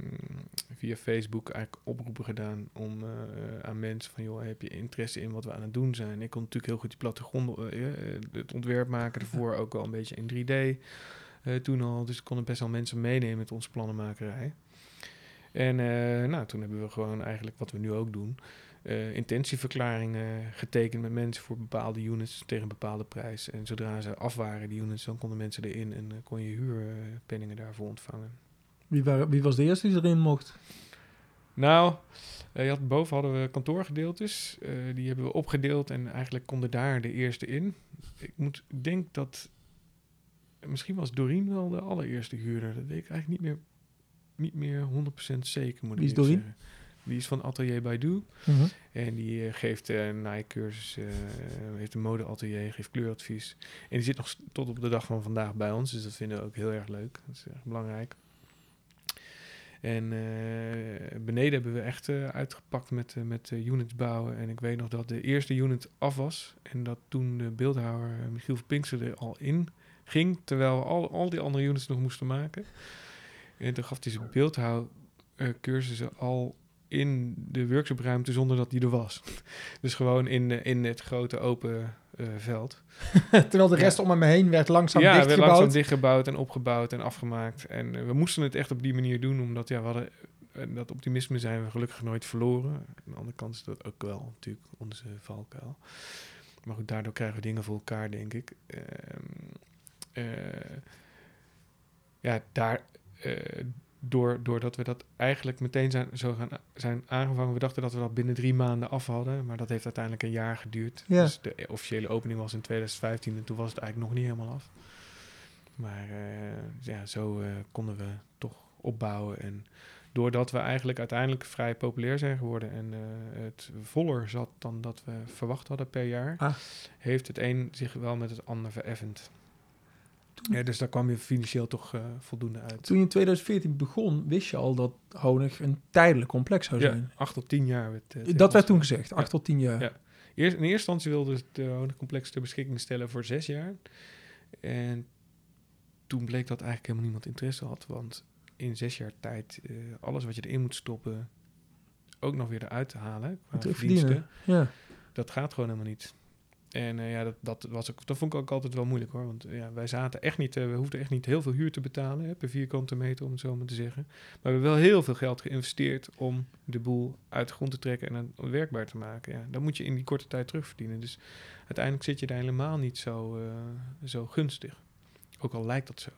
via Facebook eigenlijk oproepen gedaan om eh, aan mensen van, joh, heb je interesse in wat we aan het doen zijn? Ik kon natuurlijk heel goed die plattegrond, het ontwerp maken ervoor, ook wel een beetje in 3D eh, toen al. Dus ik kon best wel mensen meenemen met onze plannenmakerij. En nou, toen hebben we gewoon eigenlijk wat we nu ook doen, eh, intentieverklaringen getekend met mensen voor bepaalde units tegen een bepaalde prijs. En zodra ze af waren, die units, dan konden mensen erin en eh, kon je huurpenningen daarvoor ontvangen. Wie, waren, wie was de eerste die erin mocht? Nou, eh, je had, boven hadden we kantoorgedeeltes. die hebben we opgedeeld en eigenlijk konden daar de eerste in. Ik moet, denk dat... Misschien was Doreen wel de allereerste huurder. Dat weet ik eigenlijk niet meer, niet meer 100% zeker, moet Wie is Doreen? zeggen. Die is van Atelier Baidu. Mhm. En die eh, geeft uh, naaicursus, eh, heeft een modeatelier, geeft kleuradvies. En die zit nog tot op de dag van vandaag bij ons. Dus dat vinden we ook heel erg leuk. Dat is erg belangrijk. En eh, beneden hebben we echt eh, uitgepakt met, eh, met eh, units bouwen. En ik weet nog dat de eerste unit af was. En dat toen de beeldhouwer eh, Michiel van Pinkster er al in ging. Terwijl we al, al die andere units nog moesten maken. En toen gaf hij zijn beeldhouwcursussen al in de workshopruimte zonder dat die er was. dus gewoon in, eh, in het grote open eh, veld. Terwijl de rest om hem heen werd langzaam ja, werd dichtgebouwd. langzaam dichtgebouwd en opgebouwd en afgemaakt. En eh, we moesten het echt op die manier doen, omdat ja, we hadden eh, dat optimisme zijn we gelukkig nooit verloren. Aan de andere kant is dat ook wel natuurlijk onze valkuil. Maar goed, daardoor krijgen we dingen voor elkaar, denk ik. Ehm, eh, ja, daar, door, doordat we dat eigenlijk meteen zijn, zo gaan, zijn aangevangen. We dachten dat we dat binnen drie maanden af hadden, maar dat heeft uiteindelijk een jaar geduurd. Ja. Dus de officiële opening was in 2015 en toen was het eigenlijk nog niet helemaal af. Maar eh, ja, zo eh, konden we toch opbouwen. En doordat we eigenlijk uiteindelijk vrij populair zijn geworden en eh, het voller zat dan dat we verwacht hadden per jaar, Ah. heeft het een zich wel met het ander vereffend. Ja, dus daar kwam je financieel toch eh, voldoende uit. Toen je in 2014 begon, wist je al dat Honig een tijdelijk complex zou Ja, zijn. acht tot tien jaar. Werd, eh, dat werd toen gezegd, 8 tot 10 jaar. Ja. Eerst, in eerste instantie wilde het uh, honingcomplex ter beschikking stellen voor zes jaar. En toen bleek dat eigenlijk helemaal niemand interesse had. Want in zes jaar tijd, eh, alles wat je erin moet stoppen, ook nog weer eruit te halen. Qua verdiensten, verdienen. Ja. dat gaat gewoon helemaal niet. En eh, ja, dat, dat, was ook, dat vond ik ook altijd wel moeilijk hoor. Want eh, ja, wij zaten echt niet, eh, we hoefden echt niet heel veel huur te betalen hè, per vierkante meter, om het zo maar te zeggen. Maar we hebben wel heel veel geld geïnvesteerd om de boel uit de grond te trekken en het werkbaar te maken. Ja, dan moet je in die korte tijd terugverdienen. Dus uiteindelijk zit je daar helemaal niet zo, zo gunstig. Ook al lijkt dat zo.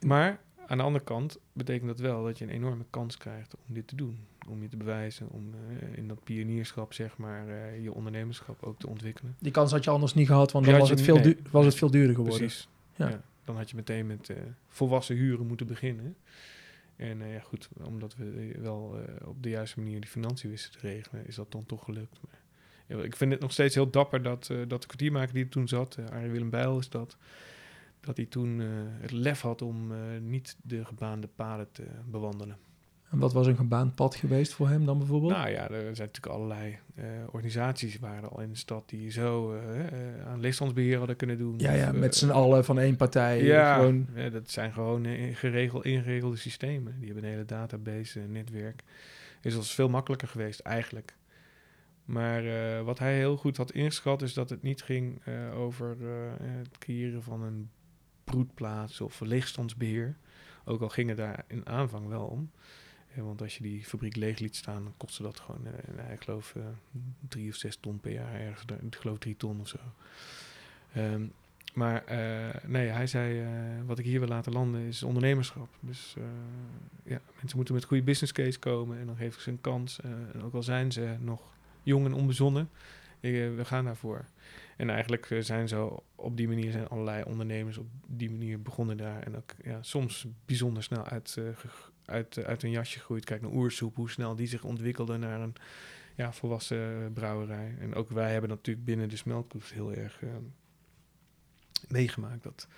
Maar aan de andere kant betekent dat wel dat je een enorme kans krijgt om dit te doen. Om je te bewijzen, om eh, in dat pionierschap, zeg maar, eh, je ondernemerschap ook te ontwikkelen. Die kans had je anders niet gehad, want dan was het, veel was het veel duurder geworden. Precies. Ja. Ja. dan had je meteen met eh, volwassen huren moeten beginnen. En ja, goed, omdat we wel op de juiste manier die financiën wisten te regelen, is dat dan toch gelukt. Maar, ja, ik vind het nog steeds heel dapper dat, dat de kwartiermaker die er toen zat, Arie Willem Bijl is dat, dat hij toen eh, het lef had om eh, niet de gebaande paden te bewandelen. En wat was een gebaand pad geweest voor hem dan bijvoorbeeld? Nou ja, er zijn natuurlijk allerlei eh, organisaties waren al in de stad die zo eh, aan leegstandsbeheer hadden kunnen doen. ja, ja, Of, met z'n allen van één partij. ja, Gewoon, ja, dat zijn gewoon geregeld, ingeregelde systemen. Die hebben een hele database, een netwerk. Is als veel makkelijker geweest eigenlijk. Maar wat hij heel goed had ingeschat is dat het niet ging over het creëren van een broedplaats of leegstandsbeheer. Ook al ging het daar in aanvang wel om. Eh, want als je die fabriek leeg liet staan, dan kostte dat gewoon, eh, nou, ik geloof, eh, drie of zes ton per jaar ergens. Ik geloof drie ton of zo. Ehm, maar eh, nee, hij zei, eh, wat ik hier wil laten landen is ondernemerschap. Dus ja, mensen moeten met goede business case komen en dan geef ik ze een kans. En ook al zijn ze nog jong en onbezonnen, we gaan daarvoor. En eigenlijk eh, zijn zo op die manier zijn allerlei ondernemers op die manier begonnen daar. En ook ja, soms bijzonder snel uit, eh, uit, eh, uit een jasje groeit. Kijk naar Oersoep, hoe snel die zich ontwikkelde naar een ja, volwassen brouwerij. En ook wij hebben natuurlijk binnen de smeltkoers heel erg eh, meegemaakt. Dat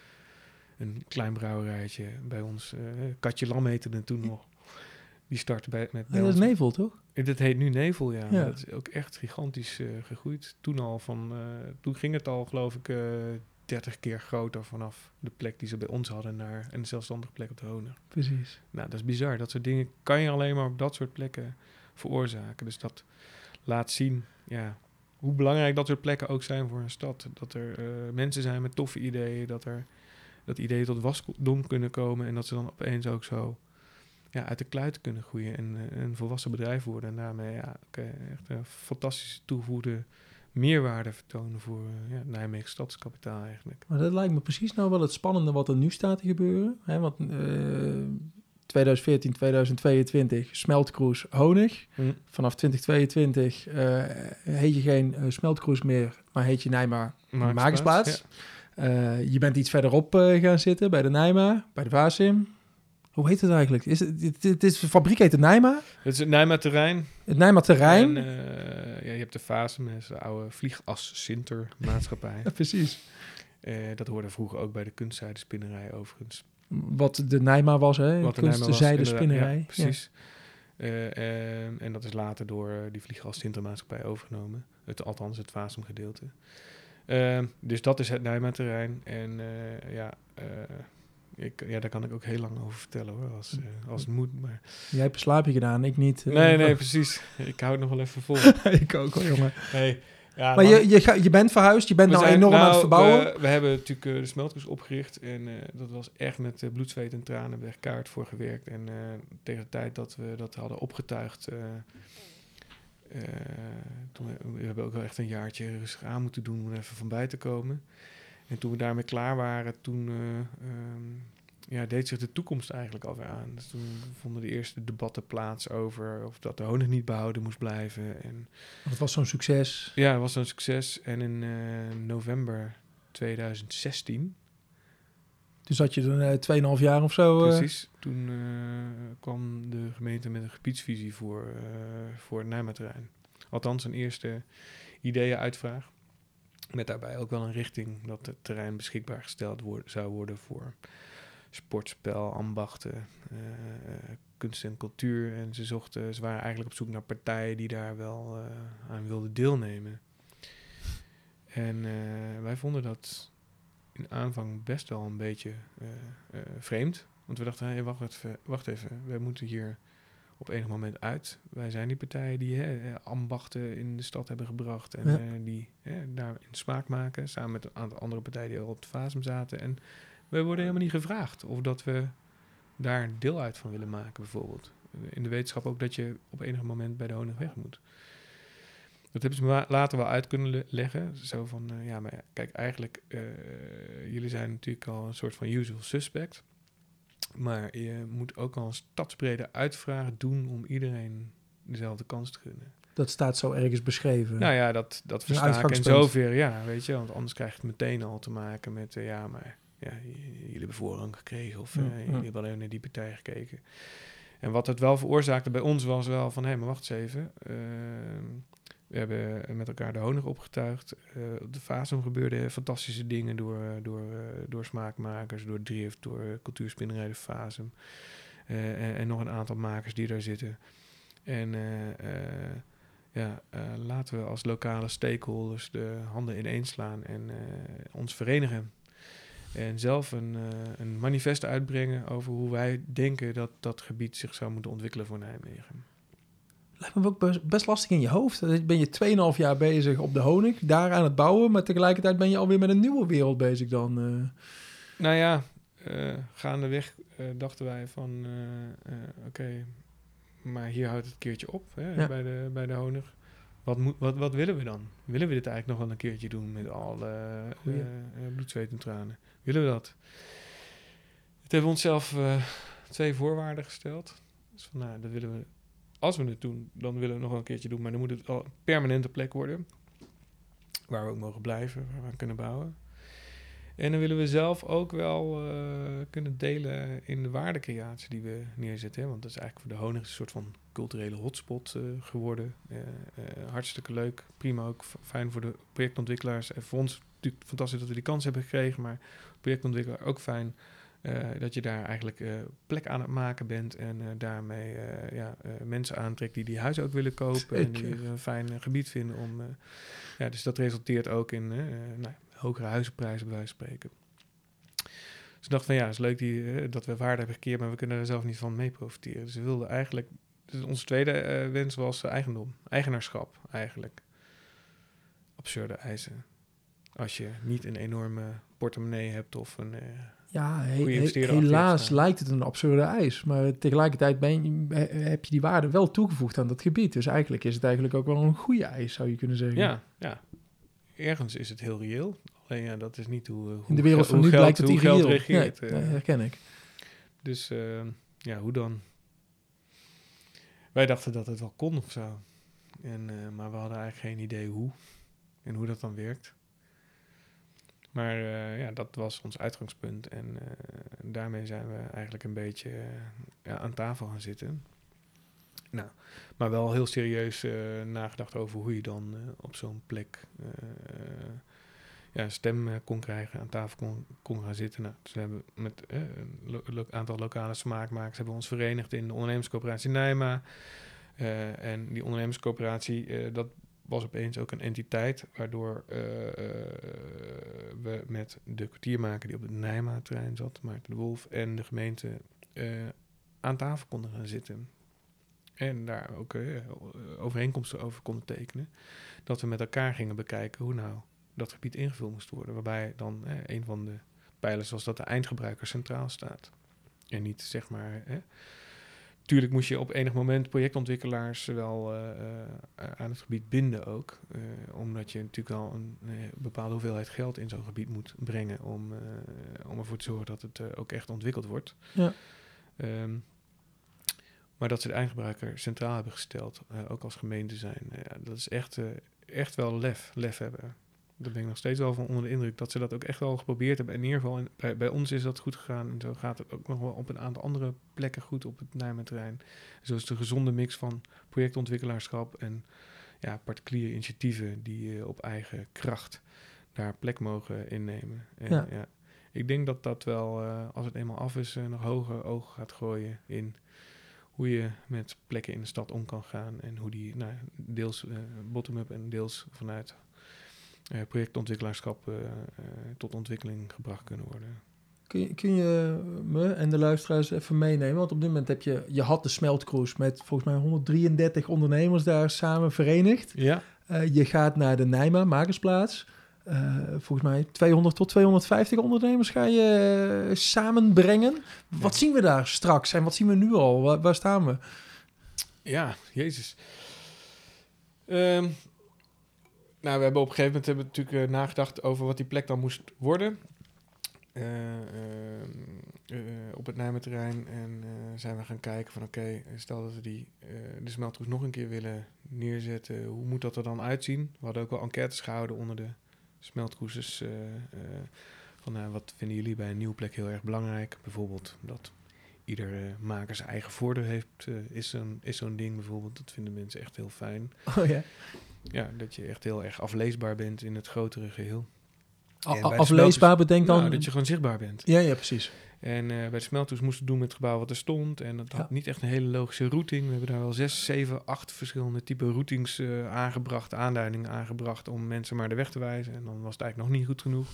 een klein brouwerijtje bij ons, Katje Lam heette het toen nog. Die startte bij, met bij Ja, dat is toch? Eh, Dat heet nu Nevel, ja. Dat is ook echt gigantisch eh, gegroeid. Toen al van, eh, toen ging het al geloof ik eh 30 keer groter vanaf de plek die ze bij ons hadden naar een zelfstandige plek op de Honig. Precies. Nou, dat is bizar. Dat soort dingen kan je alleen maar op dat soort plekken veroorzaken. Dus dat laat zien, ja, hoe belangrijk dat soort plekken ook zijn voor een stad. Dat er mensen zijn met toffe ideeën, dat er dat ideeën tot wasdom kunnen komen en dat ze dan opeens ook zo ja, uit de kluiten kunnen groeien en eh, een volwassen bedrijf worden. En daarmee ja, eh, echt een fantastische toegevoegde meerwaarde vertonen voor eh, ja, Nijmegen stadskapitaal eigenlijk. Maar dat lijkt me precies nou wel het spannende wat er nu staat te gebeuren. Hè? Want eh 2014, 2022, smeltkroes Honig. Vanaf 2022 eh, heet je geen eh, smeltkroes meer, maar heet je Nijma Magisplaats. Eh, je bent iets verderop eh, gaan zitten bij de Nijma, bij de Vasim. Hoe heet het eigenlijk? Is het, het, het is, de fabriek heet de Nijma. Het is het Nijma terrein. Het Nijma Terrein. En, eh, ja, je hebt de fase met de oude vliegas Sinter maatschappij. Ja, precies. Eh, dat hoorde vroeger ook bij de kunstzijdenspinnerij overigens. Wat de Nijma was, hè? Wat de spinnerij. Ja, precies. Eh, en dat is later door die vliegas Sinter maatschappij overgenomen. Het, althans het Fasum gedeelte. Dus dat is het Nijma terrein. En ja, ik, ja, daar kan ik ook heel lang over vertellen hoor, als, eh, als het moet. Maar... Jij hebt een slaapje gedaan, ik niet. eh. Nee, nee, precies. Ik hou het nog wel even vol. ik ook wel, jongen. Hey, ja, Maar je, je, ga- je bent verhuisd, je bent nou zijn- enorm aan het nou, verbouwen. We, we hebben natuurlijk eh, de smeltkroes opgericht. En eh, dat was echt met eh, bloed, zweet en tranen. Hebben we echt kaart voor gewerkt. En eh, tegen de tijd dat we dat hadden opgetuigd... eh, eh, toen we, we hebben ook wel echt een jaartje rustig aan moeten doen om even van bij te komen. En toen we daarmee klaar waren, toen eh, ehm, ja, deed zich de toekomst eigenlijk alweer aan. Dus toen vonden de eerste debatten plaats over of dat de honing niet behouden moest blijven. En het was zo'n succes. ja, dat was een succes. En in eh, november 2016, Dus zat je er eh, 2,5 jaar of zo. eh, precies, toen kwam de gemeente met een gebiedsvisie voor, voor het Nijmeterrein. Althans, een eerste ideeënuitvraag. Met daarbij ook wel een richting dat het terrein beschikbaar gesteld zou worden voor sportspel, ambachten, eh, kunst en cultuur. En ze zochten, ze waren eigenlijk op zoek naar partijen die daar wel eh, aan wilden deelnemen. En eh, wij vonden dat in aanvang best wel een beetje vreemd. Want we dachten, hey, wacht, even, wacht even, we moeten hier op enig moment uit. Wij zijn die partijen die hè, ambachten in de stad hebben gebracht en Ja. eh, die hè, daar in smaak maken, samen met een aantal andere partijen die al op de fasum zaten. En we worden helemaal niet gevraagd of dat we daar deel uit van willen maken, bijvoorbeeld. In de wetenschap ook dat je op enig moment bij de honing weg moet. Dat hebben ze later wel uit kunnen le- leggen. Zo van, eh, ja, maar kijk, eigenlijk, eh, jullie zijn natuurlijk al een soort van usual suspect. Maar je moet ook al een stadsbrede uitvraag doen om iedereen dezelfde kans te gunnen. Dat staat zo ergens beschreven. Nou ja, dat, dat versta ik in zover, ja, weet je. Want anders krijg je het meteen al te maken met, eh, ja, maar ja, jullie hebben voorrang gekregen of eh, Ja, ja. jullie hebben alleen naar die partij gekeken. En wat het wel veroorzaakte bij ons was wel van, hé, maar wacht eens even. Ehm, we hebben met elkaar de honig opgetuigd. Eh, op de Fasum gebeurden fantastische dingen door, eh, door, eh, door smaakmakers, door Drift, door Cultuurspinnerij de Fasum. Eh, en, en nog een aantal makers die daar zitten. En eh, eh, ja, eh, laten we als lokale stakeholders de handen ineenslaan en eh, ons verenigen. En zelf een, eh, een manifest uitbrengen over hoe wij denken dat dat gebied zich zou moeten ontwikkelen voor Nijmegen. Lijkt me ook best, lastig in je hoofd. Ben je 2,5 jaar bezig op de honing, daar aan het bouwen, maar tegelijkertijd ben je alweer met een nieuwe wereld bezig dan. eh. Nou ja, eh, gaandeweg eh, dachten wij van, oké, maar hier houdt het een keertje op hè, Ja. bij, de, bij de honig. Wat, moet, wat, wat willen we dan? Willen we dit eigenlijk nog wel een keertje doen met alle bloed, zweet en tranen? Willen we dat? Het hebben we onszelf twee voorwaarden gesteld. Dus van, nou, dat willen we, als we het doen, dan willen we het nog wel een keertje doen, maar dan moet het al een permanente plek worden. Waar we ook mogen blijven, waar we aan kunnen bouwen. En dan willen we zelf ook wel eh, kunnen delen in de waardecreatie die we neerzetten. Want dat is eigenlijk voor de honig een soort van culturele hotspot eh, geworden. Eh, hartstikke leuk, prima ook fijn voor de projectontwikkelaars. En voor ons natuurlijk fantastisch dat we die kans hebben gekregen, maar projectontwikkelaar ook fijn. Eh, dat je daar eigenlijk eh, plek aan het maken bent en eh, daarmee ja, mensen aantrekt die die huizen ook willen kopen en die een fijn gebied vinden om. ja, dus dat resulteert ook in nou, hogere huizenprijzen, bij wijze van spreken. Dus ik dacht van ja, het is leuk die, dat we waarde hebben gekeerd, maar we kunnen er zelf niet van mee profiteren. Dus we wilden eigenlijk, dus onze tweede wens was eigendom, eigenaarschap eigenlijk. Absurde eisen. Als je niet een enorme portemonnee hebt of een... Ja, he- he- helaas lijkt het een absurde eis. Maar tegelijkertijd ben je, heb je die waarde wel toegevoegd aan dat gebied. Dus eigenlijk is het eigenlijk ook wel een goede eis, zou je kunnen zeggen. ja, ja. Ergens is het heel reëel. Alleen ja, dat is niet hoe, eh, hoe In de wereld van nu geld, blijkt het hoe geld regeert. Nee, eh. dat herken ik. Dus eh, ja, hoe dan? Wij dachten dat het wel kon of zo. En, maar we hadden eigenlijk geen idee hoe en hoe dat dan werkt. Maar eh, ja, dat was ons uitgangspunt. En eh, daarmee zijn we eigenlijk een beetje eh, ja, aan tafel gaan zitten. Nou, maar wel heel serieus nagedacht over hoe je dan op zo'n plek ja, stem kon krijgen, aan tafel kon, gaan zitten. Nou, dus we hebben met een aantal lokale smaakmakers hebben we ons verenigd in de ondernemerscoöperatie Nijma. En die ondernemerscoöperatie, dat was opeens ook een entiteit, waardoor eh, eh, we met de kwartiermaker die op het Nijma-terrein zat, Maarten de Wolf, en de gemeente eh, aan tafel konden gaan zitten. En daar ook overeenkomsten over konden tekenen. Dat we met elkaar gingen bekijken hoe nou dat gebied ingevuld moest worden. Waarbij dan een van de pijlers was dat de eindgebruiker centraal staat. En niet zeg maar. Tuurlijk moest je op enig moment projectontwikkelaars wel eh, eh, aan het gebied binden ook. eh, omdat je natuurlijk wel een bepaalde hoeveelheid geld in zo'n gebied moet brengen om, om ervoor te zorgen dat het ook echt ontwikkeld wordt. Ja. Ehm, maar dat ze de eindgebruiker centraal hebben gesteld, ook als gemeente zijn, dat is echt, echt wel lef, lef hebben. Daar ben ik nog steeds wel van onder de indruk dat ze dat ook echt wel geprobeerd hebben. In ieder geval, bij, bij ons is dat goed gegaan. En zo gaat het ook nog wel op een aantal andere plekken goed op het Nijmeerterrein. Zo is de gezonde mix van projectontwikkelaarschap en ja, particuliere initiatieven die eh, op eigen kracht daar plek mogen innemen. En, Ja. ja. Ik denk dat dat wel, eh, als het eenmaal af is, nog hoger oog gaat gooien in hoe je met plekken in de stad om kan gaan. En hoe die nou, deels eh, bottom-up en deels vanuit projectontwikkelaarschap eh, eh, tot ontwikkeling gebracht kunnen worden. Kun je, kun je me en de luisteraars even meenemen? Want op dit moment heb je, je had de Smeltcruise met volgens mij 133 ondernemers daar samen verenigd. Ja, Eh, je gaat naar de Nijma, Makersplaats. Eh, volgens mij 200 tot 250 ondernemers ga je eh, samenbrengen. Wat zien we daar straks en wat zien we nu al? Waar, waar staan we? Ja, jezus. Ehm, nou, we hebben op een gegeven moment hebben natuurlijk eh, nagedacht over wat die plek dan moest worden. Eh, op het Nijmeterrein. En zijn we gaan kijken van oké, stel dat we die, de smeltroes nog een keer willen neerzetten. Hoe moet dat er dan uitzien? We hadden ook wel enquêtes gehouden onder de smeltroeses. van nou, wat vinden jullie bij een nieuwe plek heel erg belangrijk? Bijvoorbeeld dat ieder maker zijn eigen voordeur heeft, is zo'n is zo'n ding bijvoorbeeld. Dat vinden mensen echt heel fijn. Oh ja. Ja, dat je echt heel erg afleesbaar bent in het grotere geheel. A- afleesbaar bedenk dan... Nou, dat je gewoon zichtbaar bent. Ja, ja, precies. En eh, bij de smeltoes moesten we doen met het gebouw wat er stond. En dat had Ja. niet echt een hele logische routing. We hebben daar wel zes, zeven, acht verschillende type routings eh, aangebracht, aanduidingen aangebracht om mensen maar de weg te wijzen. En dan was het eigenlijk nog niet goed genoeg.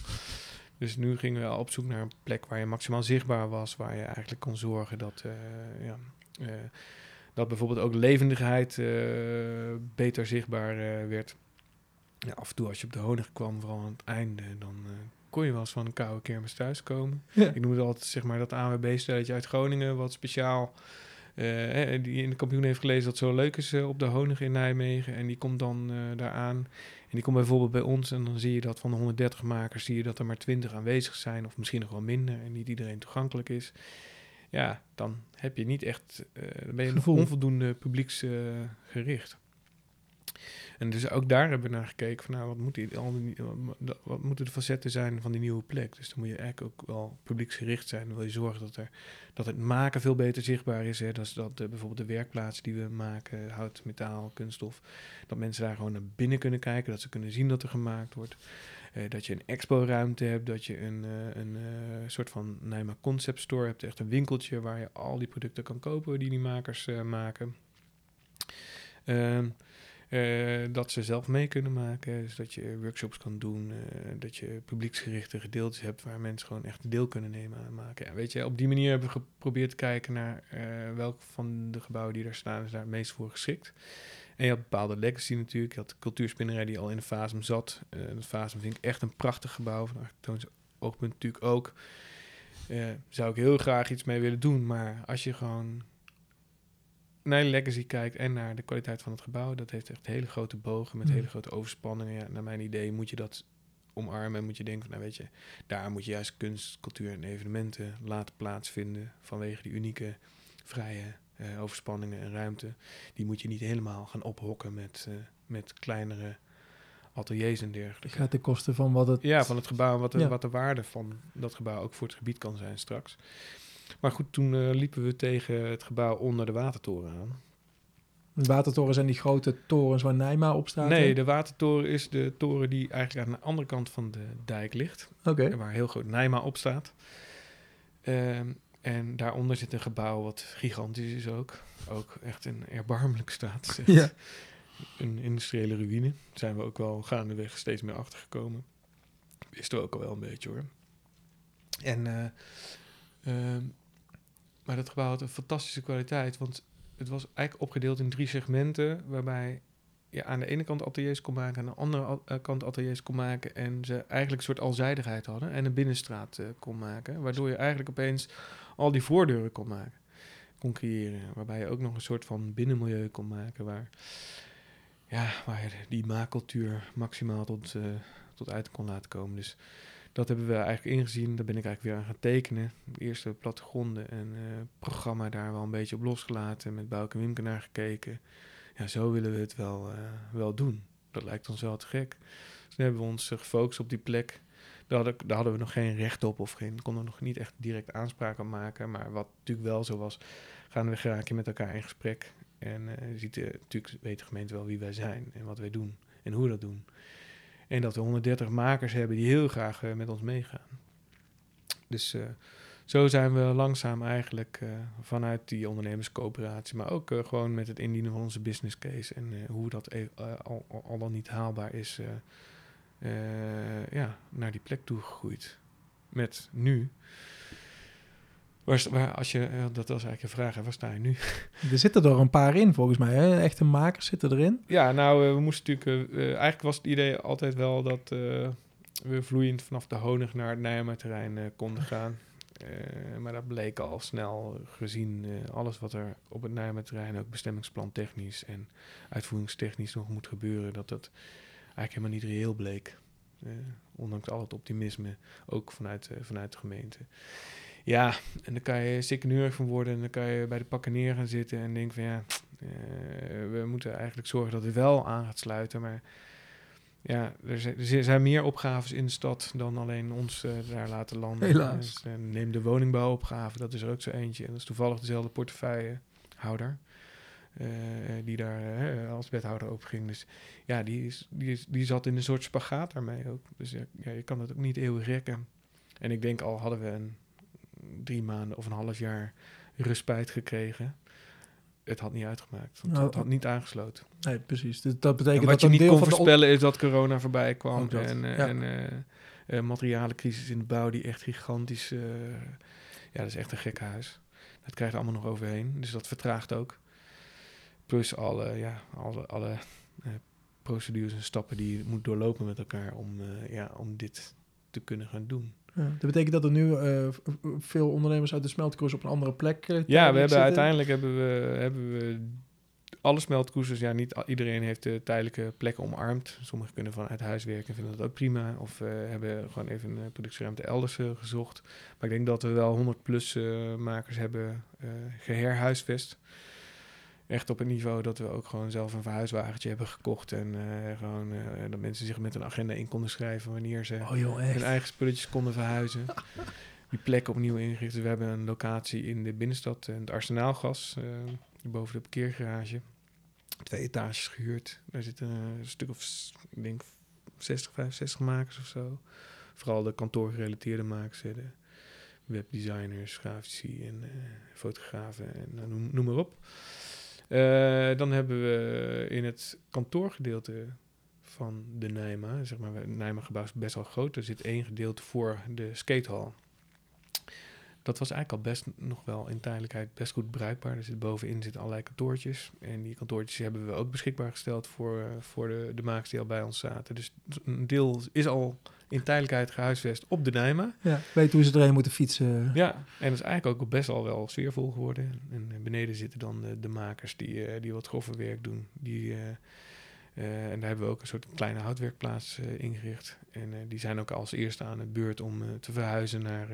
Dus nu gingen we op zoek naar een plek waar je maximaal zichtbaar was, waar je eigenlijk kon zorgen dat, eh, ja, dat bijvoorbeeld ook levendigheid eh, beter zichtbaar eh, werd. Ja, af en toe als je op de honig kwam, vooral aan het einde, dan eh, kon je wel eens van een koude kermis thuiskomen. Ja. Ik noem het altijd zeg maar dat AWB-stelletje uit Groningen, wat speciaal eh, die in de kampioen heeft gelezen dat zo leuk is op de honig in Nijmegen. En die komt dan eh daar aan. En die komt bijvoorbeeld bij ons en dan zie je dat van de 130 makers zie je dat er maar 20 aanwezig zijn, of misschien nog wel minder, en niet iedereen toegankelijk is. Ja, dan heb je niet echt, eh, dan ben je nog Gevoel. onvoldoende publieksgericht. En dus ook daar hebben we naar gekeken van nou, wat, moet die, al die, wat, moeten de facetten zijn van die nieuwe plek. Dus dan moet je eigenlijk ook wel publieksgericht zijn. Dan wil je zorgen dat, er, dat het maken veel beter zichtbaar is. Hè. Dat is dat eh, bijvoorbeeld de werkplaats die we maken, hout, metaal, kunststof, dat mensen daar gewoon naar binnen kunnen kijken, dat ze kunnen zien dat er gemaakt wordt. Eh, dat je een expo-ruimte hebt, dat je een, eh, een eh, soort van Nijma concept store hebt, echt een winkeltje waar je al die producten kan kopen die die makers maken. Ehm, eh, dat ze zelf mee kunnen maken, dus dat je workshops kan doen, dat je publieksgerichte gedeeltes hebt waar mensen gewoon echt deel kunnen nemen aan maken. Ja, weet je, op die manier hebben we geprobeerd te kijken naar eh welk van de gebouwen die daar staan is daar het meest voor geschikt. En je had bepaalde legacy natuurlijk. Je had de cultuurspinnerij die al in de Fasum zat. Eh de Fasum vind ik echt een prachtig gebouw. Van architectonisch oogpunt natuurlijk ook. Eh, zou ik heel graag iets mee willen doen. Maar als je gewoon naar de legacy kijkt en naar de kwaliteit van het gebouw, dat heeft echt hele grote bogen met Mm. hele grote overspanningen. Ja, naar mijn idee moet je dat omarmen en moet je denken van, nou weet je, daar moet je juist kunst, cultuur en evenementen laten plaatsvinden vanwege die unieke vrije eh, overspanningen en ruimte. Die moet je niet helemaal gaan ophokken met, eh, met kleinere ateliers en Het dergelijke. gaat ten koste van wat het... Ja, van het gebouw, wat de, Ja. wat de waarde van dat gebouw ook voor het gebied kan zijn straks. Maar goed, toen eh, liepen we tegen het gebouw onder de watertoren aan. De watertoren zijn die grote torens waar Nijma op staat. nee, de watertoren is de toren die eigenlijk aan de andere kant van de dijk ligt. Oké. Waar heel groot Nijma op staat. Ehm, en daaronder zit een gebouw wat gigantisch is ook. Ook echt in erbarmelijke staat. Ja. Een industriële ruïne. Daar zijn we ook wel gaandeweg steeds meer achtergekomen. Wisten we ook al wel een beetje hoor. En, eh, ehm, maar dat gebouw had een fantastische kwaliteit. Want het was eigenlijk opgedeeld in drie segmenten. Waarbij je aan de ene kant ateliers kon maken, aan de andere eh, kant ateliers kon maken. En ze eigenlijk een soort alzijdigheid hadden. En een binnenstraat eh, kon maken. Waardoor je eigenlijk opeens al die voordeuren kon maken. Kon creëren. Waarbij je ook nog een soort van binnenmilieu kon maken. Waar, ja, waar die maakcultuur maximaal tot, eh, tot uit kon laten komen. Dus dat hebben we eigenlijk ingezien. Daar ben ik eigenlijk weer aan gaan tekenen. Eerste plattegronden en eh, programma daar wel een beetje op losgelaten. Met Bouke en Wimke naar gekeken. Ja, zo willen we het wel, eh, wel doen. Dat lijkt ons wel te gek. Dus hebben we ons gefocust op die plek. Daar hadden, hadden we nog geen recht op of geen, konden we nog niet echt direct aanspraak op maken. Maar wat natuurlijk wel zo was, gaan we je met elkaar in gesprek. En je ziet, eh, natuurlijk weet de gemeente wel wie wij zijn en wat wij doen en hoe we dat doen. En dat we 130 makers hebben die heel graag eh, met ons meegaan. Dus zo zijn we langzaam eigenlijk vanuit die ondernemerscoöperatie, maar ook gewoon met het indienen van onze business case en hoe dat e- al, al dan niet haalbaar is, eh, ja, naar die plek toe gegroeid. Met nu. Waar, waar, als je, eh, dat was eigenlijk je vraag, hè, waar sta je nu? Er zitten er een paar in volgens mij. Hè? Echte makers zitten erin. Ja, nou, eh, we moesten natuurlijk. eigenlijk was het idee altijd wel dat we vloeiend vanaf de Honig naar het Nijmeerterrein eh konden gaan. Maar dat bleek al snel, gezien alles wat er op het Nijmeerterrein, ook bestemmingsplan technisch en uitvoeringstechnisch nog moet gebeuren, dat dat eigenlijk helemaal niet reëel bleek. Eh, ondanks al het optimisme, ook vanuit, eh, vanuit de gemeente. Ja, en dan kan je sikkeneurig van worden en dan kan je bij de pakken neer gaan zitten en denken van ja, eh, we moeten eigenlijk zorgen dat het wel aan gaat sluiten. Maar ja, er zijn, er zijn meer opgaves in de stad dan alleen ons daar laten landen. Helaas. Dus, neem de woningbouwopgave, dat is er ook zo eentje. En dat is toevallig dezelfde portefeuillehouder. Eh, die daar eh, als wethouder op ging. Dus ja, die, is, die, is, die zat in een soort spagaat daarmee ook. Dus ja, ja, je kan het ook niet eeuwig rekken. En ik denk al hadden we een drie maanden of een half jaar rustpijt gekregen. Het had niet uitgemaakt. Want Nou, het had niet aangesloten. Nee, precies. Dus dat betekent En wat dat je niet kon voorspellen is dat corona voorbij kwam. En eh, ja. en eh, eh, materialencrisis in de bouw die echt gigantisch... eh, ja, dat is echt een gek huis. Dat krijgt allemaal nog overheen. Dus dat vertraagt ook. Plus alle, ja, alle, alle eh, procedures en stappen die je moet doorlopen met elkaar... om, eh, ja, om dit te kunnen gaan doen. Ja, dat betekent dat er nu eh, veel ondernemers uit de smeltkroes op een andere plek Ja, we hebben zitten. uiteindelijk hebben we, hebben we alle smeltkoesters. Ja, niet iedereen heeft de tijdelijke plekken omarmd. Sommigen kunnen vanuit huis werken en vinden dat ook prima. Of hebben gewoon even een productieruimte elders gezocht. Maar ik denk dat we wel 100 plus makers hebben eh geherhuisvest. Echt op een niveau dat we ook gewoon zelf een verhuiswagentje hebben gekocht. En eh, gewoon eh, dat mensen zich met een agenda in konden schrijven wanneer ze Oh joh, hun eigen spulletjes konden verhuizen. Die plek opnieuw ingericht. We hebben een locatie in de binnenstad, eh, het Arsenaalgas, eh, boven de parkeergarage. Twee etages gehuurd. Daar zitten een stuk of, ik denk, 60, 65 makers of zo. Vooral de kantoorgerelateerde makers, de webdesigners, grafici en fotografen en nou, noem, noem maar op. Eh, dan hebben we in het kantoorgedeelte van de Nijma. Zeg maar, het Nijma-gebouw is best wel groot. Er zit één gedeelte voor de skatehal. Dat was eigenlijk al best nog wel in tijdelijkheid best goed bruikbaar. Er zit bovenin zitten allerlei kantoortjes. En die kantoortjes hebben we ook beschikbaar gesteld voor, eh, voor de, de makers die al bij ons zaten. Dus een deel is al in tijdelijkheid gehuisvest op de Nijma. Ja, weet hoe ze erheen moeten fietsen. Ja, en dat is eigenlijk ook best al wel sfeervol geworden. En eh, beneden zitten dan de, de makers die, eh, die wat grover werk doen. Die, eh, eh, en daar hebben we ook een soort kleine houtwerkplaats eh, ingericht. En eh, die zijn ook als eerste aan het beurt om te verhuizen naar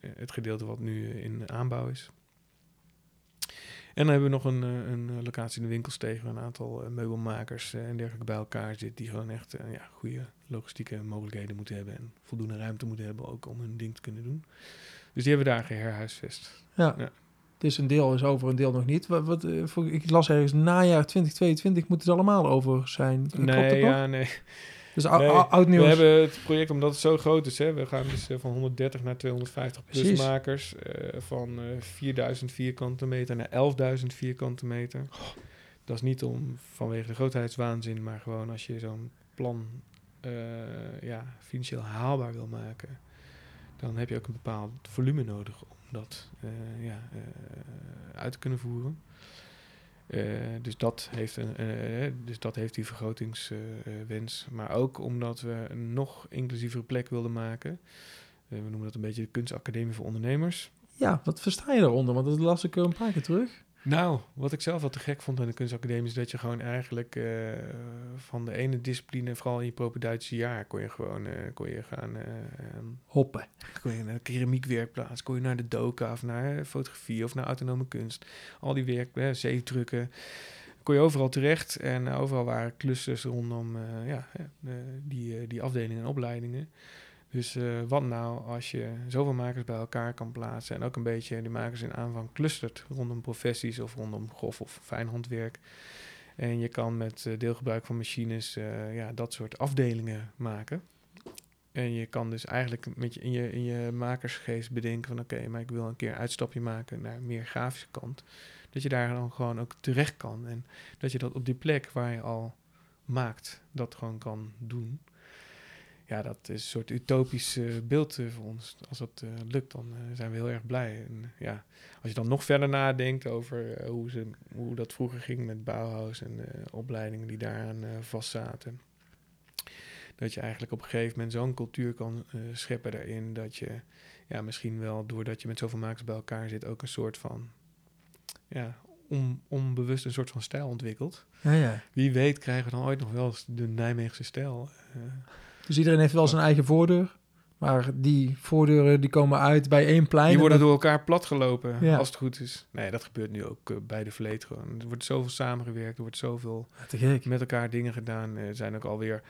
het gedeelte wat nu in aanbouw is. En dan hebben we nog een, een locatie in de winkelsteeg waar een aantal meubelmakers en dergelijke bij elkaar zitten. Die gewoon echt ja, goede logistieke mogelijkheden moeten hebben. En voldoende ruimte moeten hebben ook om hun ding te kunnen doen. Dus die hebben we daar geherhuisvest. Ja. Ja. Is een deel is over, een deel nog niet. Wat, wat, eh, ik las ergens najaar 2022 moeten het allemaal over zijn. Klopt nee, nog? ja, nee. Dus Nee, ou- oud nieuws. We hebben het project, omdat het zo groot is, hè, we gaan dus eh, van 130 naar 250 Precies. plusmakers. eh van eh 4000 vierkante meter naar 11.000 vierkante meter. Dat is niet om vanwege de grootheidswaanzin, maar gewoon als je zo'n plan eh, ja, financieel haalbaar wil maken, dan heb je ook een bepaald volume nodig dat eh, ja, eh, uit te kunnen voeren. Eh, dus, dat heeft een, dus dat heeft die vergrotingswens. maar ook omdat we een nog inclusievere plek wilden maken. We noemen dat een beetje de kunstacademie voor ondernemers. Ja, wat versta je daaronder? Want dat las ik een paar keer terug. Nou, wat ik zelf wat te gek vond aan de kunstacademie is dat je gewoon eigenlijk eh, van de ene discipline, vooral in je propeduitse jaar, kon je gewoon eh, kon je gaan. ehm, Hoppen. kon je naar de keramiekwerkplaats, kon je naar de doka of naar fotografie of naar autonome kunst. Al die werk, zeefdrukken. Kon je overal terecht en overal waren clusters rondom ja, die, die afdelingen en opleidingen. Dus eh, wat nou als je zoveel makers bij elkaar kan plaatsen en ook een beetje die makers in aanvang clustert rondom professies of rondom grof of fijn handwerk. En je kan met eh, deelgebruik van machines eh, ja, dat soort afdelingen maken. En je kan dus eigenlijk met je, in, je, in je makersgeest bedenken van... oké, maar ik wil een keer een uitstapje maken naar meer grafische kant. Dat je daar dan gewoon ook terecht kan. En dat je dat op die plek waar je al maakt, dat gewoon kan doen. Ja, dat is een soort utopisch eh, beeld eh, voor ons. Als dat eh, lukt, dan zijn we heel erg blij. En ja, als je dan nog verder nadenkt over hoe, ze, hoe dat vroeger ging met Bauhaus en opleidingen die daaraan vastzaten. Dat je eigenlijk op een gegeven moment zo'n cultuur kan scheppen daarin. Dat je ja, misschien wel doordat je met zoveel makers bij elkaar zit, ook een soort van ja, on, onbewust een soort van stijl ontwikkelt. Ja, ja. Wie weet krijgen we dan ooit nog wel eens de Nijmeegse stijl. Dus iedereen heeft wel zijn eigen voordeur. Maar die voordeuren die komen uit bij één plein. die en worden dat- door elkaar platgelopen, Ja. als het goed is. Nee, dat gebeurt nu ook eh, bij de Vleet gewoon. Er wordt zoveel samengewerkt, er wordt zoveel Ja, met elkaar dingen gedaan. Er zijn ook alweer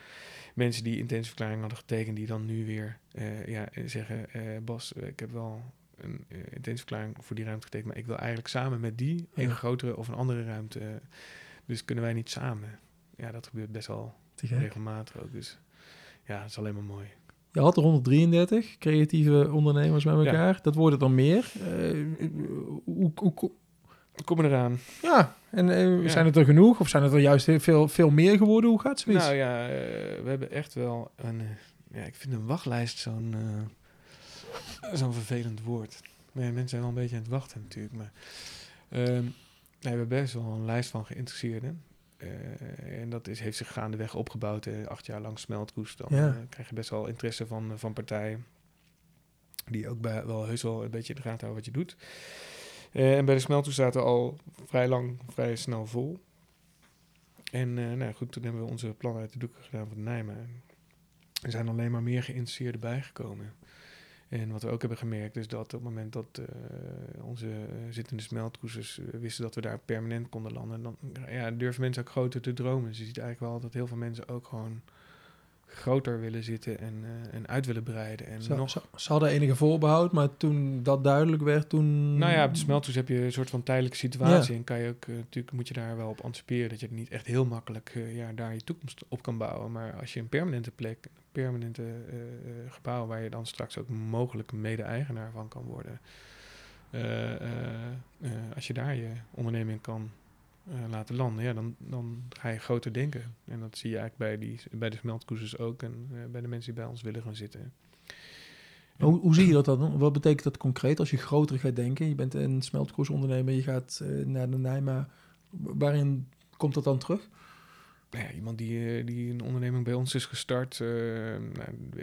mensen die intentieverklaring hadden getekend... die dan nu weer eh, ja, zeggen... eh, Bas, ik heb wel een intentieverklaring voor die ruimte getekend... maar ik wil eigenlijk samen met die een grotere of een andere ruimte. dus kunnen wij niet samen? Ja, dat gebeurt best wel regelmatig ook. Dus ja, dat is alleen maar mooi. Je had er 133 creatieve ondernemers bij Ja. elkaar. Dat worden er meer. Eh, hoe, hoe, hoe- Kom eraan. ja, en eh, Ja. zijn het er genoeg? Of zijn het er juist veel, veel meer geworden? Hoe gaat zoiets? Nou ja, eh, we hebben echt wel een... ja, ik vind een wachtlijst zo'n zo'n vervelend woord. Ja, mensen zijn wel een beetje aan het wachten natuurlijk. Maar ehm, nee, we hebben best wel een lijst van geïnteresseerden. Eh, en dat is, heeft zich gaandeweg opgebouwd. eh, acht jaar lang smeltkoes. Dan Ja. eh, krijg je best wel interesse van, van partijen. Die ook bij, wel heus wel een beetje in de gaten houden wat je doet. En bij de smeltkoes zaten we al vrij lang, vrij snel vol. En nou goed, toen hebben we onze plannen uit de doeken gedaan van Nijmegen. Er zijn alleen maar meer geïnteresseerden bijgekomen. En wat we ook hebben gemerkt is dat op het moment dat eh, onze eh, zittende smeltkoesters eh, wisten dat we daar permanent konden landen, dan ja, durven mensen ook groter te dromen. Dus je ziet eigenlijk wel dat heel veel mensen ook gewoon groter willen zitten en, eh, en uit willen breiden. En Ze, nog, ze, ze hadden enige voorbehoud, maar toen dat duidelijk werd, toen... nou ja, op de smeltkoes heb je een soort van tijdelijke situatie. En kan je ook, eh, natuurlijk moet je daar wel op anticiperen dat je niet echt heel makkelijk eh, ja, daar je toekomst op kan bouwen. Maar als je een permanente plek, een permanente gebouw waar je dan straks ook mogelijk mede-eigenaar van kan worden. als je daar je onderneming kan eh, laten landen, ja, dan, dan ga je groter denken. En dat zie je eigenlijk bij, die, bij de smeltkoezers ook en eh, bij de mensen die bij ons willen gaan zitten. Hoe, hoe zie je dat dan? Wat betekent dat concreet als je groter gaat denken? Je bent een smeltkoersondernemer, je gaat eh, naar de Nijma. Waarin komt dat dan terug? Nou ja, iemand die, die een onderneming bij ons is gestart, nou,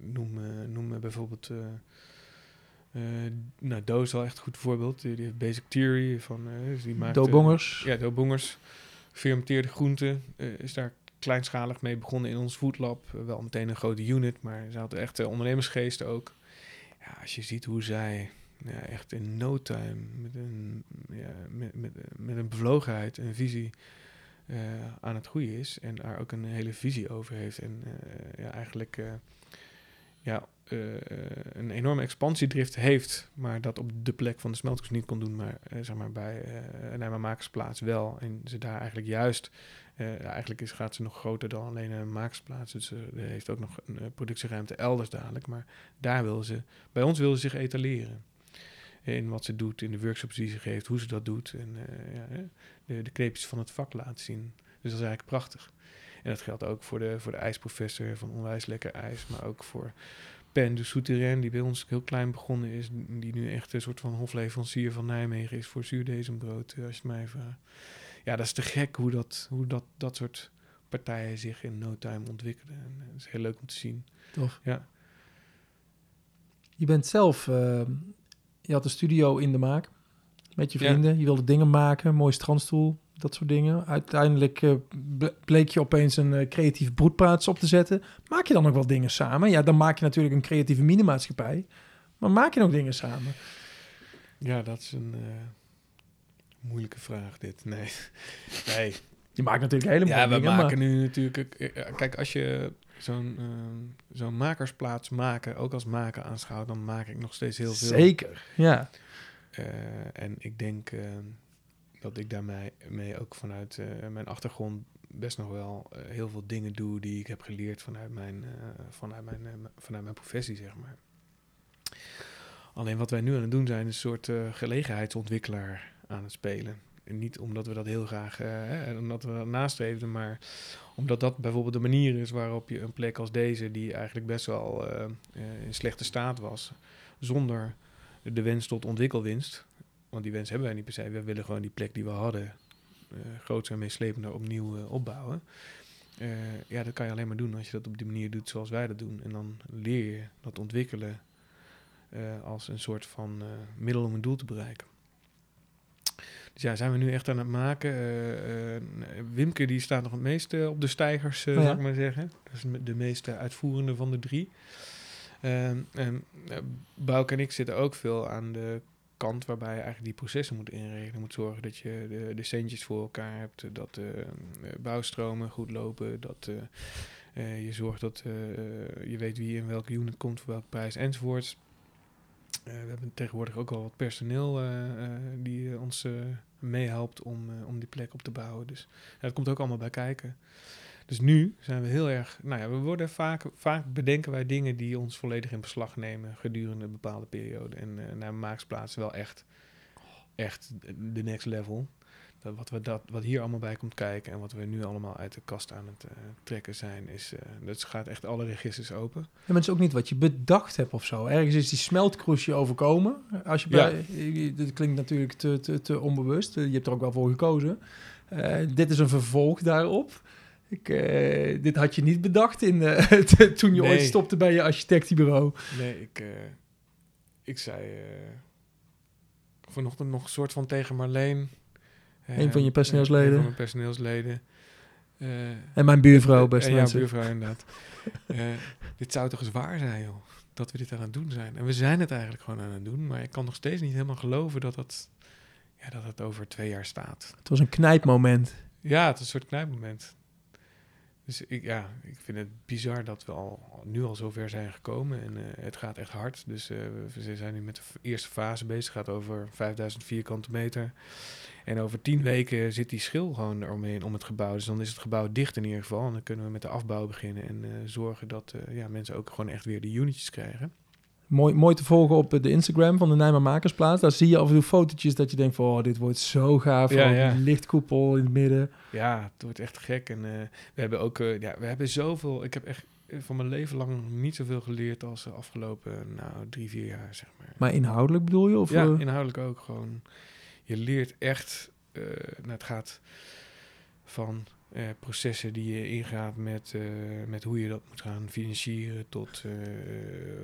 noem, noem bijvoorbeeld. Eh, nou, Do is wel echt een goed voorbeeld. Die, die heeft Basic Theory van. eh, dus die maakt, Do eh, Bongers. ja, Do Bongers. Fermenteerde groenten. is daar kleinschalig mee begonnen in ons foodlab. Wel meteen een grote unit, maar ze hadden echt ondernemersgeest ook. Ja, als je ziet hoe zij ja, echt in no time met een, ja, met, met, met een bevlogenheid, een visie aan het groeien is en daar ook een hele visie over heeft en ja, eigenlijk ja, eh, eh, een enorme expansiedrift heeft, maar dat op de plek van de smeltkoes niet kon doen, maar eh, zeg maar bij uh, Nijma Makersplaats wel. En ze daar eigenlijk juist, eigenlijk is, gaat ze nog groter dan alleen een makersplaats, dus ze heeft ook nog een productieruimte elders dadelijk, maar daar wil ze, bij ons wil ze zich etaleren. In wat ze doet, in de workshops die ze geeft, hoe ze dat doet. En ja, de, de kneepjes van het vak laten zien. Dus dat is eigenlijk prachtig. En dat geldt ook voor de, voor de ijsprofessor van Onwijs Lekker IJs. Maar ook voor Pen de Souterrain, die bij ons heel klein begonnen is. Die nu echt een soort van hofleverancier van Nijmegen is voor zuurdezembrood, als je het mij vraagt. Ja, dat is te gek hoe dat, hoe dat, dat soort partijen zich in no time ontwikkelen. En dat is heel leuk om te zien. Tof. Ja. Je bent zelf... Uh, je had een studio in de maak met je vrienden. Ja. Je wilde dingen maken, mooi strandstoel, dat soort dingen. Uiteindelijk uh, bleek je opeens een uh, creatief broedplaats op te zetten. Maak je dan ook wel dingen samen? Ja, dan maak je natuurlijk een creatieve minimaatschappij. Maar maak je nog dingen samen? Ja, dat is een uh, moeilijke vraag dit. Nee. nee. Je maakt natuurlijk helemaal Ja, we dingen, maken maar... nu natuurlijk... Kijk, als je zo'n uh, zo'n makersplaats maken, ook als maken aanschouwt, dan maak ik nog steeds heel veel. Zeker, ja. Uh, en ik denk dat ik daarmee mee ook vanuit eh, mijn achtergrond best nog wel eh, heel veel dingen doe die ik heb geleerd vanuit mijn, eh, vanuit mijn, vanuit mijn professie, zeg maar. Alleen wat wij nu aan het doen zijn, is een soort gelegenheidsontwikkelaar aan het spelen. En niet omdat we dat heel graag, hè, omdat we dat nastreefden, maar omdat dat bijvoorbeeld de manier is waarop je een plek als deze, die eigenlijk best wel in slechte staat was, zonder de wens tot ontwikkelwinst, want die wens hebben wij niet per se, we willen gewoon die plek die we hadden, uh, groots en meeslepender opnieuw uh, opbouwen. Uh, ja, dat kan je alleen maar doen als je dat op die manier doet zoals wij dat doen. En dan leer je dat ontwikkelen als een soort van middel om een doel te bereiken. Dus ja, zijn we nu echt aan het maken. Wimke die staat nog het meeste op de stijgers, oh ja. zou ik maar zeggen. Dat is de meest uitvoerende van de drie. Bouke en ik zitten ook veel aan de kant waarbij je eigenlijk die processen moet inregelen. Je moet zorgen dat je de, de centjes voor elkaar hebt, dat de bouwstromen goed lopen, dat uh, je zorgt dat je weet wie in welke unit komt voor welke prijs enzovoorts. We hebben tegenwoordig ook al wat personeel die ons meehelpt om, om die plek op te bouwen. Dus dat komt ook allemaal bij kijken. Dus nu zijn we heel erg, nou ja, we worden vaak, vaak bedenken wij dingen die ons volledig in beslag nemen gedurende een bepaalde periode. En uh, naar maaksplaats wel echt, echt de next level. Dat wat, we dat, wat hier allemaal bij komt kijken en wat we nu allemaal uit de kast aan het uh, trekken zijn, is, uh, dat gaat echt alle registers open. Ja, maar het is ook niet wat je bedacht hebt of zo. Ergens is die smeltkroesje overkomen. Als je bij, ja. dat klinkt natuurlijk te, te, te onbewust. Je hebt er ook wel voor gekozen. Dit is een vervolg daarop. Ik, uh, dit had je niet bedacht in, uh, toen je nee. ooit stopte bij je architectenbureau. Nee, ik, uh, ik zei vanochtend nog een soort van tegen Marleen. een van je personeelsleden. Een van mijn personeelsleden. en mijn buurvrouw, best En jouw buurvrouw, inderdaad. dit zou toch eens waar zijn, joh. Dat we dit aan het doen zijn. En we zijn het eigenlijk gewoon aan het doen. Maar ik kan nog steeds niet helemaal geloven dat het, ja, dat het over twee jaar staat. Het was een knijpmoment. Ja, het is een soort knijpmoment. Dus ik, ja, ik vind het bizar dat we al, nu al zover zijn gekomen. En uh, het gaat echt hard. Dus uh, we zijn nu met de eerste fase bezig. Het gaat over 5000 vierkante meter. En over tien weken zit die schil gewoon eromheen om het gebouw. Dus dan is het gebouw dicht in ieder geval. En dan kunnen we met de afbouw beginnen. En uh, zorgen dat ja, mensen ook gewoon echt weer de unitjes krijgen. Mooi, mooi te volgen op de Instagram van de Nijmer Makersplaats. Daar zie je af en toe fotootjes dat je denkt van... Oh, dit wordt zo gaaf. Ja, ja. Die lichtkoepel in het midden. Ja, het wordt echt gek. En uh, we hebben ook... Uh, ja, we hebben zoveel... Ik heb echt van mijn leven lang niet zoveel geleerd als de afgelopen nou, drie, vier jaar, zeg maar. Maar inhoudelijk bedoel je? Of ja, uh... inhoudelijk ook gewoon. Je leert echt... nou, het gaat van... Uh, processen die je ingaat met, uh, met hoe je dat moet gaan financieren, tot uh,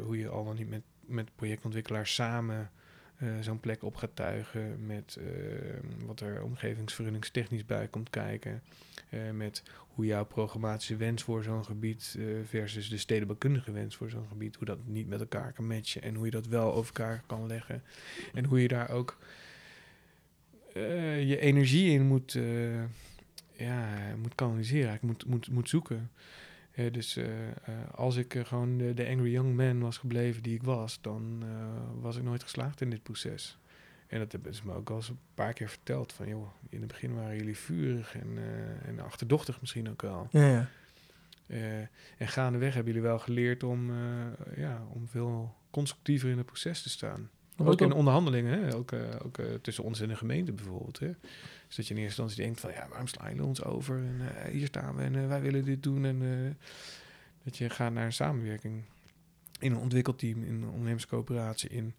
hoe je al dan niet met, met projectontwikkelaars samen zo'n plek op gaat tuigen, met wat er omgevingsvergunningstechnisch bij komt kijken, met hoe jouw programmatische wens voor zo'n gebied versus de stedenbouwkundige wens voor zo'n gebied, hoe dat niet met elkaar kan matchen en hoe je dat wel over elkaar kan leggen en hoe je daar ook je energie in moet ja, moet kanaliseren, ik moet, moet, moet zoeken. Uh, dus uh, uh, als ik gewoon de, de, angry young man was gebleven die ik was, dan was ik nooit geslaagd in dit proces. En dat hebben ze me ook al eens een paar keer verteld. Van joh, in het begin waren jullie vurig en, en achterdochtig misschien ook wel. Ja, ja. en gaandeweg hebben jullie wel geleerd om, ja, om veel constructiever in het proces te staan. Ook, ook in onderhandelingen, hè? ook, ook tussen ons en de gemeente bijvoorbeeld. Hè? Dus dat je in eerste instantie denkt van ja, waarom slaan jullie ons over? En uh, hier staan we en uh, wij willen dit doen. En uh, dat je gaat naar een samenwerking in een ontwikkelteam, in een ondernemerscoöperatie, in,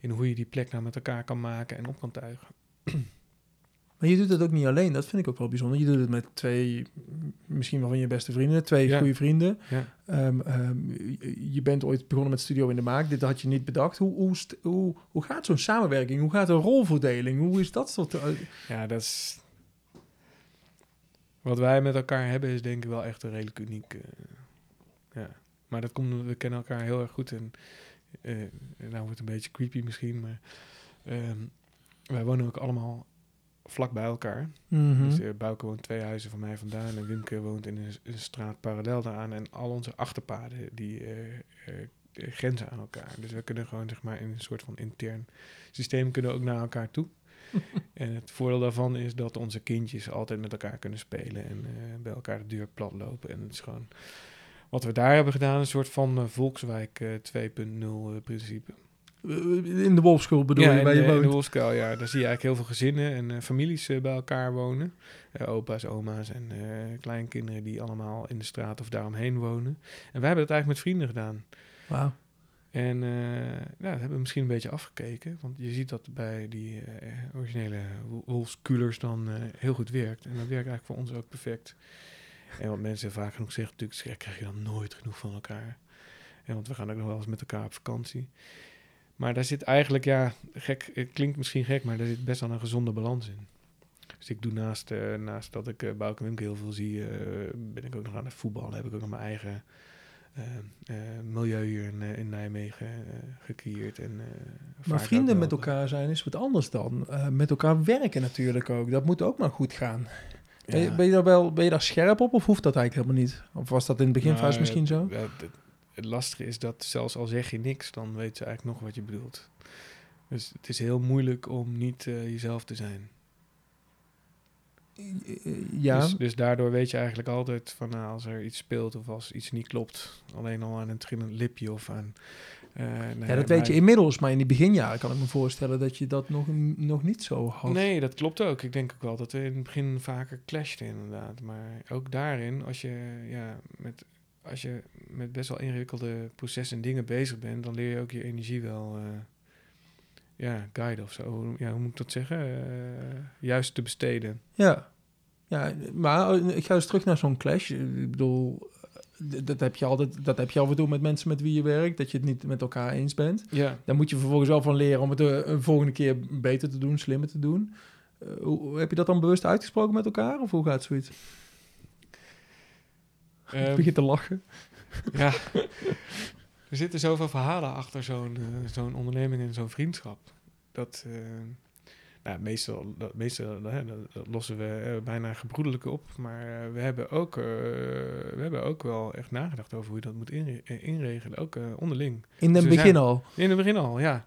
in hoe je die plek nou met elkaar kan maken en op kan tuigen. Maar je doet het ook niet alleen, dat vind ik ook wel bijzonder. Je doet het met twee, misschien wel van je beste vrienden, twee ja. goede vrienden. Ja. Um, um, je bent ooit begonnen met Studio in de Maak, dit had je niet bedacht. Hoe, hoe, hoe, hoe gaat zo'n samenwerking? Hoe gaat een rolverdeling? Hoe is dat soort... Ja, dat is... Wat wij met elkaar hebben is denk ik wel echt een redelijk uniek... Uh, ja. Maar dat komt, we kennen elkaar heel erg goed en... Uh, nou wordt het een beetje creepy misschien, maar... Um, wij wonen ook allemaal vlak bij elkaar. Mm -hmm. Dus uh, Bouke woont twee huizen van mij vandaan en Wimke woont in een, een straat parallel daaraan. En al onze achterpaden die uh, uh, grenzen aan elkaar. Dus we kunnen gewoon zeg maar in een soort van intern systeem kunnen ook naar elkaar toe. En het voordeel daarvan is dat onze kindjes altijd met elkaar kunnen spelen en eh, bij elkaar de deur plat lopen. En het is gewoon wat we daar hebben gedaan, een soort van eh, Volkswijk eh, 2.0 eh, principe. In de Wolfschool bedoel ja, je, waar je de- in de? Wolfskuil, ja. Daar zie je eigenlijk heel veel gezinnen en eh, families eh, bij elkaar wonen. Eh, opa's, oma's en eh, kleinkinderen die allemaal in de straat of daaromheen wonen. En wij hebben dat eigenlijk met vrienden gedaan. Wauw. En eh, ja, dat hebben we misschien een beetje afgekeken. Want je ziet dat bij die eh, originele Wol- Wolfskulers dan eh, heel goed werkt. En dat werkt eigenlijk voor ons ook perfect. En wat mensen vaak genoeg zeggen, natuurlijk, krijg je dan nooit genoeg van elkaar. En want we gaan ook nog wel eens met elkaar op vakantie. Maar daar zit eigenlijk, ja, gek, het klinkt misschien gek, maar daar zit best wel een gezonde balans in. Dus ik doe naast, eh, naast dat ik uh, Bouke Wimke heel veel zie, eh, ben ik ook nog aan het voetballen. Heb ik ook nog mijn eigen milieu hier in, in Nijmegen gecreëerd. En, Maar vrienden met elkaar zijn is wat anders dan. met elkaar werken natuurlijk ook. Dat moet ook maar goed gaan. Ben, je, Ja. ben je daar wel ben je daar scherp op of hoeft dat eigenlijk helemaal niet? Of was dat in het beginfase Nou, misschien zo? Het lastige is dat zelfs al zeg je niks, dan weet ze eigenlijk nog wat je bedoelt. Dus het is heel moeilijk om niet eh, jezelf te zijn. Ja, Dus, dus daardoor weet je eigenlijk altijd van nou, als er iets speelt of als iets niet klopt. Alleen al aan een trillend lipje of aan... eh, nou ja, dat weet je inmiddels. Maar in die beginjaren kan ik me voorstellen dat je dat nog, nog niet zo had. Nee, dat klopt ook. Ik denk ook wel dat we in het begin vaker clashten inderdaad. Maar ook daarin, als je, ja, met, als je met best wel ingewikkelde processen en dingen bezig bent, dan leer je ook je energie wel eh, ja, guiden of zo. Hoe- Ja, hoe moet ik dat zeggen? Eh, juist te besteden. Ja. ja, maar eh, ik ga eens terug naar zo'n clash. Ik bedoel, eh, dat heb je altijd, dat heb je af en toe met mensen met wie je werkt, dat je het niet met elkaar eens bent. Ja, Daar moet je vervolgens wel van leren om het de een volgende keer beter te doen, slimmer te doen. Eh, hoe- heb je dat dan bewust uitgesproken met elkaar? Of hoe gaat zoiets? Ik Ehm, begin te lachen. ja. er zitten zoveel verhalen achter zo'n eh, zo'n onderneming en zo'n vriendschap. Dat, eh, nou, meestal, dat, meestal hè, dat, dat lossen we eh, bijna gebroedelijk op. Maar we, hebben ook, we hebben ook wel echt nagedacht over hoe je dat moet inre- inregelen. Ook onderling. In het Dus begin zijn- al. In het begin al, ja.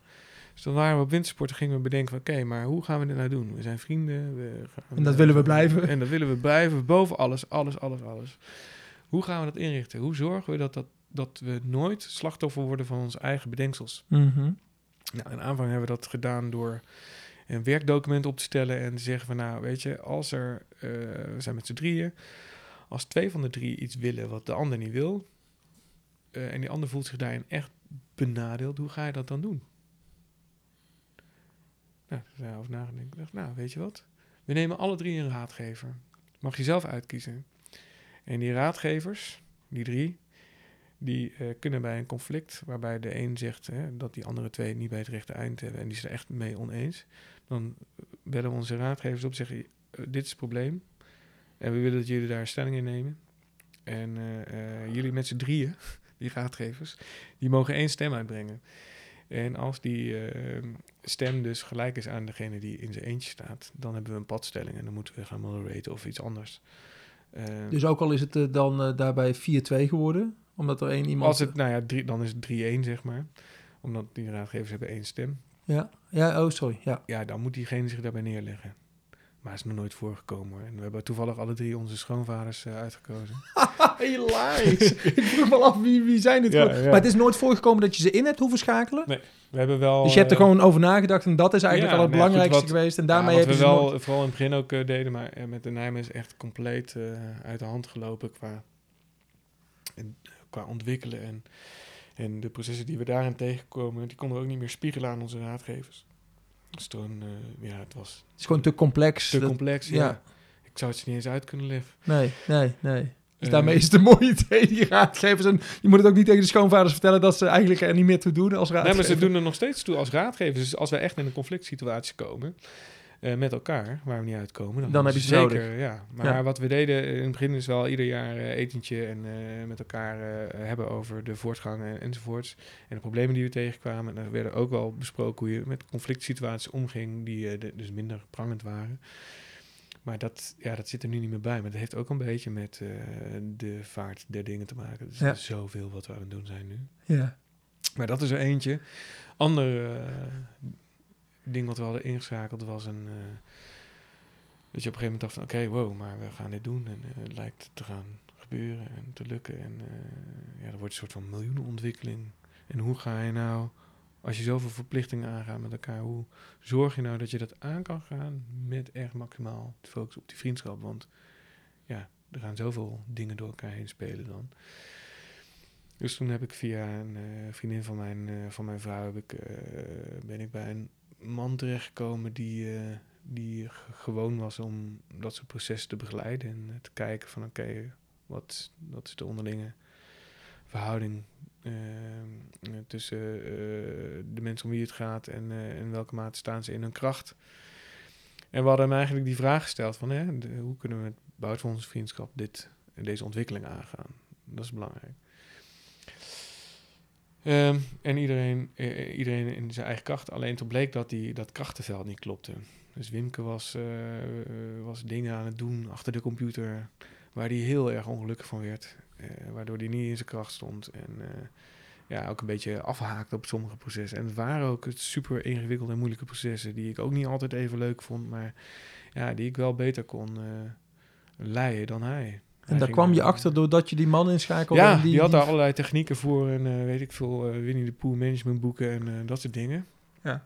Dus dan waren we op wintersporten, gingen we bedenken van... oké, maar hoe gaan we dit nou doen? We zijn vrienden. We gaan, En dat willen we blijven. En dat willen we blijven, boven alles, alles, alles, alles. Hoe gaan we dat inrichten? Hoe zorgen we dat, dat, dat we nooit slachtoffer worden van onze eigen bedenksels? Mhm. Nou, in aanvang hebben we dat gedaan door een werkdocument op te stellen... en te zeggen van, nou, weet je, als er... eh, we zijn met z'n drieën. Als twee van de drie iets willen wat de ander niet wil... eh, en die ander voelt zich daarin echt benadeeld... hoe ga je dat dan doen? Nou, daar zijn over nagedacht. Ik dacht, nou, weet je wat? We nemen alle drie een raadgever. Mag je zelf uitkiezen. En die raadgevers, die drie, die eh, kunnen bij een conflict waarbij de een zegt hè, dat die andere twee niet bij het rechte eind hebben en die zijn er echt mee oneens, dan bellen we onze raadgevers op en zeggen: eh, Dit is het probleem. En we willen dat jullie daar stelling in nemen. En eh, jullie met z'n drieën, die raadgevers, die mogen één stem uitbrengen. En als die eh, stem dus gelijk is aan degene die in zijn eentje staat, dan hebben we een padstelling en dan moeten we gaan moderaten of iets anders. Eh, Dus ook al is het eh, dan eh, daarbij 4-2 geworden, omdat er één iemand... als het, nou ja, drie, dan is het 3-1 zeg maar. Omdat die raadgevers hebben één stem. Ja, ja, oh sorry, ja. Ja, dan moet diegene zich daarbij neerleggen. Maar het is nog nooit voorgekomen hoor. En we hebben toevallig alle drie onze schoonvaders eh, uitgekozen. Hilarisch. ik vroeg wel af, wie, wie zijn dit? Ja, gewoon? ja. Maar het is nooit voorgekomen dat je ze in hebt hoeven schakelen? We hebben wel... dus je hebt er eh, gewoon over nagedacht en dat is eigenlijk ja, al het goed, belangrijkste wat- geweest. En daarmee wat heb je we ze wel nooit- vooral in het begin ook eh, deden, maar met de Nijmen is echt compleet uit de hand gelopen qua, en, qua ontwikkelen. En, en de processen die we daarin tegenkomen, die konden we ook niet meer spiegelen aan onze raadgevers. Dus toen, eh, ja, het was Het is gewoon te complex. te Dat- complex. ja. Ja. Ik zou het ze niet eens uit kunnen leggen. Nee, nee, nee. Dus Eh, daarmee is het een mooi idee, die raadgevers. En je moet het ook niet tegen de schoonvaders vertellen dat ze eigenlijk er niet meer toe doen als Nee, raadgever. maar ze doen er nog steeds toe als raadgevers. Dus als we echt in een conflict situatie komen eh, met elkaar, waar we niet uitkomen, dan, Dan heb je ze zeker. Ja. Maar Ja. wat we deden in het begin is wel ieder jaar eh, etentje en eh, met elkaar eh, hebben over de voortgang en, enzovoorts. En de problemen die we tegenkwamen. En er werden ook wel besproken hoe je met conflict situaties omging die eh, de- dus minder prangend waren. Maar dat, ja, dat zit er nu niet meer bij. Maar dat heeft ook een beetje met eh, de vaart der dingen te maken. Dus Ja. er is zoveel wat we aan het doen zijn nu. Ja. Maar dat is er eentje. Ander, eh, ding wat we hadden ingeschakeld was een... eh, dat je op een gegeven moment dacht van... Oké, wow, maar we gaan dit doen. En eh, het lijkt te gaan gebeuren en te lukken. En eh, ja, er wordt een soort van miljoenenontwikkeling. En hoe ga je nou... Als je zoveel verplichtingen aangaat met elkaar... Hoe zorg je nou dat je dat aan kan gaan... met echt maximaal te focussen op die vriendschap? Want ja, er gaan zoveel dingen door elkaar heen spelen dan. Dus toen heb ik via een vriendin van mijn, van mijn vrouw... Heb ik, ben ik bij een man terechtgekomen die, eh, die gewoon was om dat soort processen te begeleiden. En eh, te kijken van oké, wat, wat is de onderlinge verhouding eh, eh, tussen de mensen om wie het gaat en in welke mate staan ze in hun kracht. En we hadden hem eigenlijk die vraag gesteld van hè, hoe kunnen we met bouwt van onze vriendschap dit, deze ontwikkeling aangaan. Dat is belangrijk. Ehm, en iedereen, eh, iedereen in zijn eigen kracht. Alleen toen bleek dat die, dat krachtenveld niet klopte. Dus Wimke was, eh, eh, was dingen aan het doen achter de computer... waar hij heel erg ongelukkig van werd. eh, waardoor hij niet in zijn kracht stond. En eh, ja, ook een beetje afhaakte op sommige processen. En het waren ook super ingewikkelde en moeilijke processen... die ik ook niet altijd even leuk vond... maar ja, die ik wel beter kon eh, leiden dan hij. En daar kwam je achter doordat je die man inschakelde. ja, en die, die, had die- daar allerlei technieken voor en eh, weet ik veel, eh Winnie de Pooh management boeken en eh, dat soort dingen. Ja.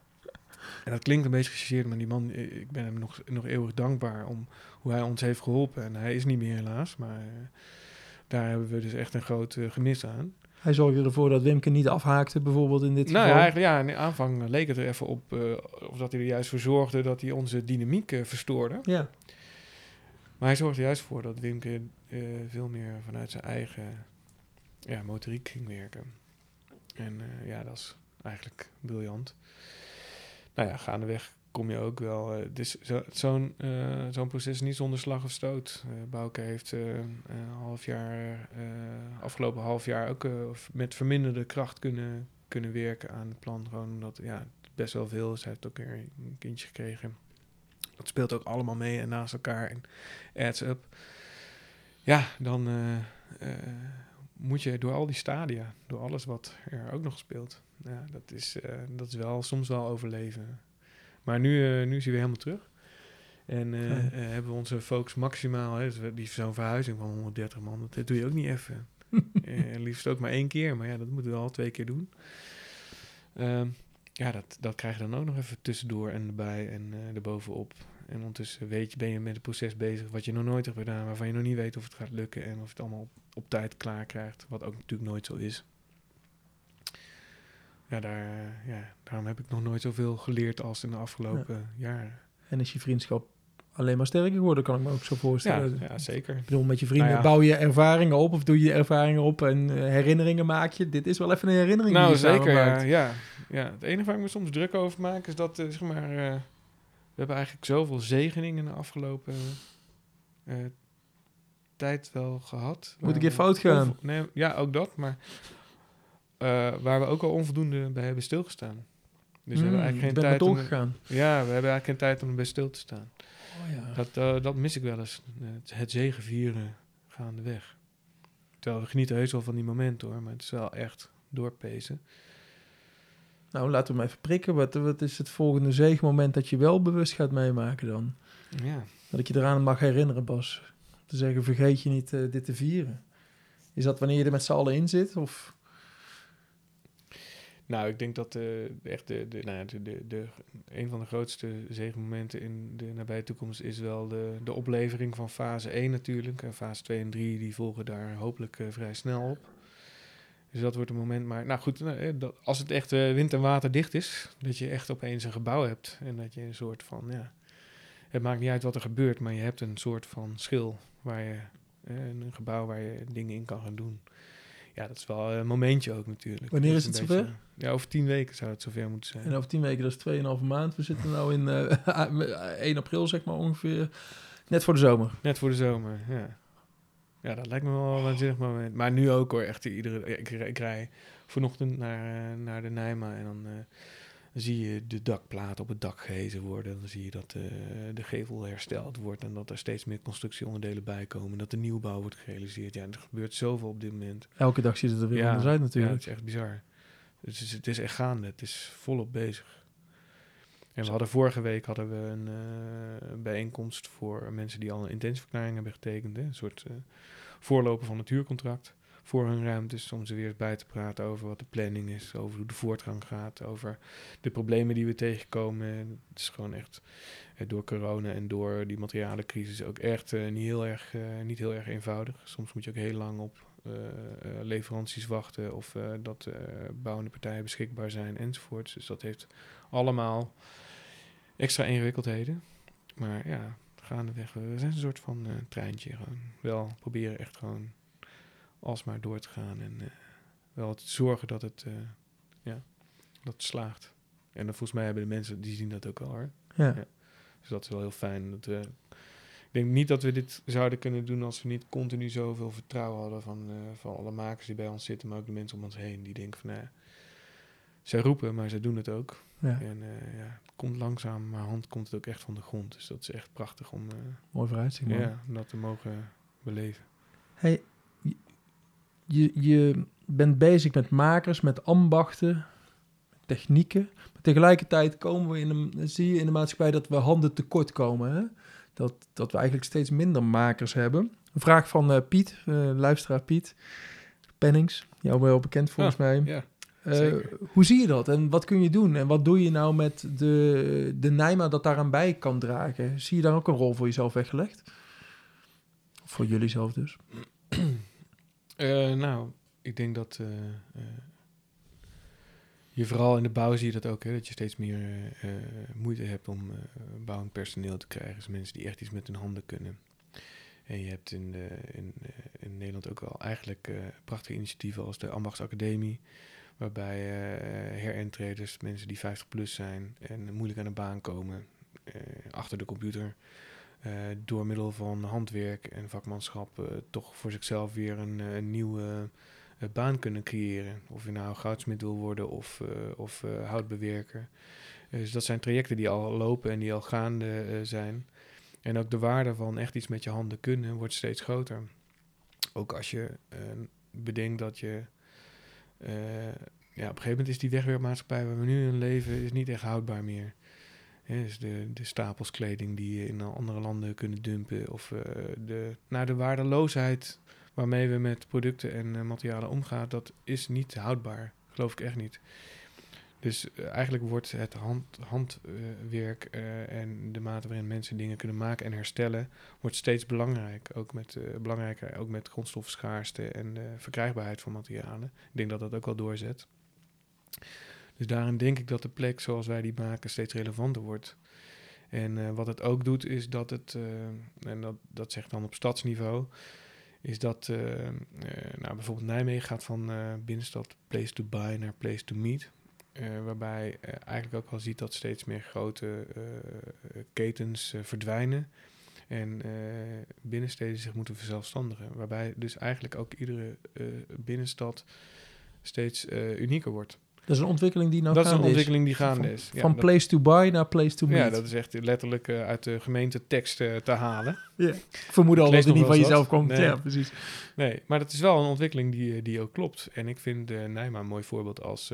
En dat klinkt een beetje gechargeerd, maar die man, ik ben hem nog, nog eeuwig dankbaar om hoe hij ons heeft geholpen. En hij is niet meer helaas, maar daar hebben we dus echt een groot gemis aan. Hij zorgde ervoor dat Wimke niet afhaakte, bijvoorbeeld in dit nou geval. ja, eigenlijk, ja, in de aanvang leek het er even op, of dat hij er juist voor zorgde dat hij onze dynamiek verstoorde. ja. Maar hij zorgde juist voor dat Wimke eh, veel meer vanuit zijn eigen ja, motoriek ging werken. En eh, ja, dat is eigenlijk briljant. Nou ja, gaandeweg kom je ook wel... dus zo, zo'n zo'n proces is niet zonder slag of stoot. Bouke heeft half jaar, afgelopen half jaar ook met verminderde kracht kunnen, kunnen werken aan het plan. Gewoon omdat ja, best wel veel is. Hij heeft ook weer een kindje gekregen. Dat speelt ook allemaal mee en naast elkaar en adds up. Ja, dan eh, eh, moet je door al die stadia, door alles wat er ook nog speelt. Ja, dat is, eh, dat is wel soms wel overleven. Maar nu, nu is hij weer helemaal terug. En Ja. hebben we onze focus maximaal. Hè, dus we- die zo'n verhuizing van 130 man, dat, dat doe je ook niet even. Liefst ook maar één keer, maar ja, dat moeten we al twee keer doen. Ehm, ja, dat, dat krijg je dan ook nog even tussendoor en erbij en erbovenop. En ondertussen weet je, ben je met het proces bezig wat je nog nooit hebt gedaan, waarvan je nog niet weet of het gaat lukken en of je het allemaal op, op tijd klaar krijgt, wat ook natuurlijk nooit zo is. Ja, daar, ja, daarom heb ik nog nooit zoveel geleerd als in de afgelopen jaren. En is je vriendschap alleen maar sterker geworden, kan ik me ook zo Ja, voorstellen. ja, zeker. Ik bedoel, met je vrienden Nou ja. bouw je ervaringen op of doe je ervaringen op en eh, herinneringen maak je. Dit is wel even een herinnering Nou, die je samen zeker. Ja, ja, ja. Het enige waar ik me soms druk over maak is dat, eh, zeg maar, eh, hebben eigenlijk zoveel zegeningen in de afgelopen eh, tijd wel gehad. Moet keer we fout gaan. nee, ja, ook dat, maar eh, waar we ook al onvoldoende bij hebben stilgestaan. Dus we hebben Mm, eigenlijk je geen tijd om, doorgegaan. ja, we hebben eigenlijk geen tijd om erbij stil te staan. Oh, ja. Dat, eh, dat mis ik wel eens. Het, het zegenvieren gaandeweg. Terwijl we genieten heus wel van die momenten hoor, maar het is wel echt doorpezen. Nou, laten we hem even prikken. Wat, wat is het volgende zeegmoment dat je wel bewust gaat meemaken dan? Ja. Dat ik je eraan mag herinneren, Bas. Te zeggen, vergeet je niet eh, dit te vieren. Is dat wanneer je er met z'n allen in zit? Of Nou, ik denk dat eh, echt de, de, nou de, de, de, een van de grootste zegenmomenten in de nabije toekomst is wel de, de oplevering van fase 1 natuurlijk. En fase 2 en 3 die volgen daar hopelijk eh, vrij snel op. Dus dat wordt een moment. Maar nou goed, nou, eh, dat, als het echt eh, wind en water dicht is, dat je echt opeens een gebouw hebt. En dat je een soort van, ja, het maakt niet uit wat er gebeurt, maar je hebt een soort van schil waar je, eh, een gebouw waar je dingen in kan gaan doen. Ja, dat is wel een momentje ook natuurlijk. Wanneer is het zover? Ja, over tien weken zou het zover moeten zijn. en over tien weken, dat is 2,5 maand. We zitten nou in eh 1 april, zeg maar ongeveer. Net voor de zomer. Net voor de zomer, ja. Ja, dat lijkt me wel een waanzinnig moment. Maar nu ook hoor, echt iedere... ja, Ik, ik rij vanochtend naar, eh, naar de Nijma en dan, eh, zie je de dakplaat op het dak gehezen worden. Dan zie je dat eh, de gevel hersteld wordt en dat er steeds meer constructieonderdelen bij komen. Dat de nieuwbouw wordt gerealiseerd. Ja, er gebeurt zoveel op dit moment. Elke dag ziet het er weer anders uit Ja, natuurlijk. het is echt bizar. Het is, het is echt gaande. Het is volop bezig. En we hadden vorige week hadden we een eh, bijeenkomst voor mensen die al een intentieverklaring hebben getekend. Een soort eh, voorloper van het voor hun ruimtes. Om ze weer eens bij te praten over wat de planning is, over hoe de voortgang gaat, over de problemen die we tegenkomen. Het is gewoon echt eh, door corona en door die materialencrisis ook echt niet, heel erg, niet heel erg eenvoudig. Soms moet je ook heel lang op leveranties wachten of dat bouwende partijen beschikbaar zijn enzovoorts. Dus dat heeft allemaal extra ingewikkeldheden. Maar ja, gaandeweg, we zijn een soort van eh, treintje gewoon. Wel proberen echt gewoon alsmaar door te gaan en eh, wel te zorgen dat het, eh, ja, dat het slaagt. En dan volgens mij hebben de mensen, die zien dat ook al hoor. Ja. Ja. Dus dat is wel heel fijn. Dat ik denk niet dat we dit zouden kunnen doen als we niet continu zoveel vertrouwen hadden van, van alle makers die bij ons zitten, maar ook de mensen om ons heen die denken van, nou ja, zij roepen, maar zij doen het ook. Ja. En eh, ja, het komt langzaam, maar hand komt het ook echt van de grond. Dus dat is echt prachtig om, eh, Mooi vooruitzicht, man. ja, om dat te mogen beleven. Hey, je- je, bent bezig met makers, met ambachten, met technieken. Maar tegelijkertijd komen we in een, zie je in de maatschappij dat we handen tekort komen. Hè? Dat, dat we eigenlijk steeds minder makers hebben. Een vraag van eh, Piet, luisteraar Piet Pennings. Jou wel bekend volgens mij. Ja, Eh, hoe zie je dat en wat kun je doen? En wat doe je nou met de, de Nijma dat daaraan bij kan dragen? Zie je daar ook een rol voor jezelf weggelegd? Of voor jullie zelf dus? Eh, nou, ik denk dat eh, je vooral in de bouw zie je dat ook, hè, dat je steeds meer moeite hebt om bouwend personeel te krijgen. Dus mensen die echt iets met hun handen kunnen. En je hebt in, de, in, in Nederland ook wel eigenlijk prachtige initiatieven als de Ambachtsacademie. Waarbij eh herentreders, mensen die 50 plus zijn en moeilijk aan de baan komen, eh, achter de computer, eh, door middel van handwerk en vakmanschap toch voor zichzelf weer een, een nieuwe baan kunnen creëren. Of je nou goudsmid wil worden of, of houtbewerker. Dus dat zijn trajecten die al lopen en die al gaande zijn. En ook de waarde van echt iets met je handen kunnen wordt steeds groter. Ook als je bedenkt dat je... eh, ja, op een gegeven moment is die wegwerpmaatschappij waar we nu in leven is niet echt houdbaar meer. Dus de, de stapels kleding die je in andere landen kunnen dumpen. Of eh, de, nou, de waardeloosheid waarmee we met producten en eh, materialen omgaan, dat is niet houdbaar. Geloof ik echt niet. Dus eh, eigenlijk wordt het hand, handwerk eh, en de mate waarin mensen dingen kunnen maken en herstellen, wordt steeds belangrijk. Ook met, eh, belangrijker, ook met grondstoffenschaarste en de verkrijgbaarheid van materialen. Ik denk dat dat ook wel doorzet. Dus daarin denk ik dat de plek zoals wij die maken steeds relevanter wordt. En wat het ook doet, is dat het, en dat, dat zegt dan op stadsniveau, is dat nou, bijvoorbeeld Nijmegen gaat van binnenstad place to buy naar place to meet. Eh, waarbij eh, eigenlijk ook wel ziet dat steeds meer grote eh, ketens verdwijnen. En binnensteden zich moeten verzelfstandigen. Waarbij dus eigenlijk ook iedere binnenstad steeds unieker wordt. Dat is een ontwikkeling die nou dat is een gaande ontwikkeling die Van- gaande is. Ja, Van dat- place to buy naar place to meet. ja, dat is echt letterlijk eh, uit de gemeentetekst eh, te halen. Ik vermoed al dat het niet van jezelf komt. Nee. Ja, precies. Nee, maar dat is wel een ontwikkeling die, eh, die ook klopt. En ik vind uh, Nijma een mooi voorbeeld als...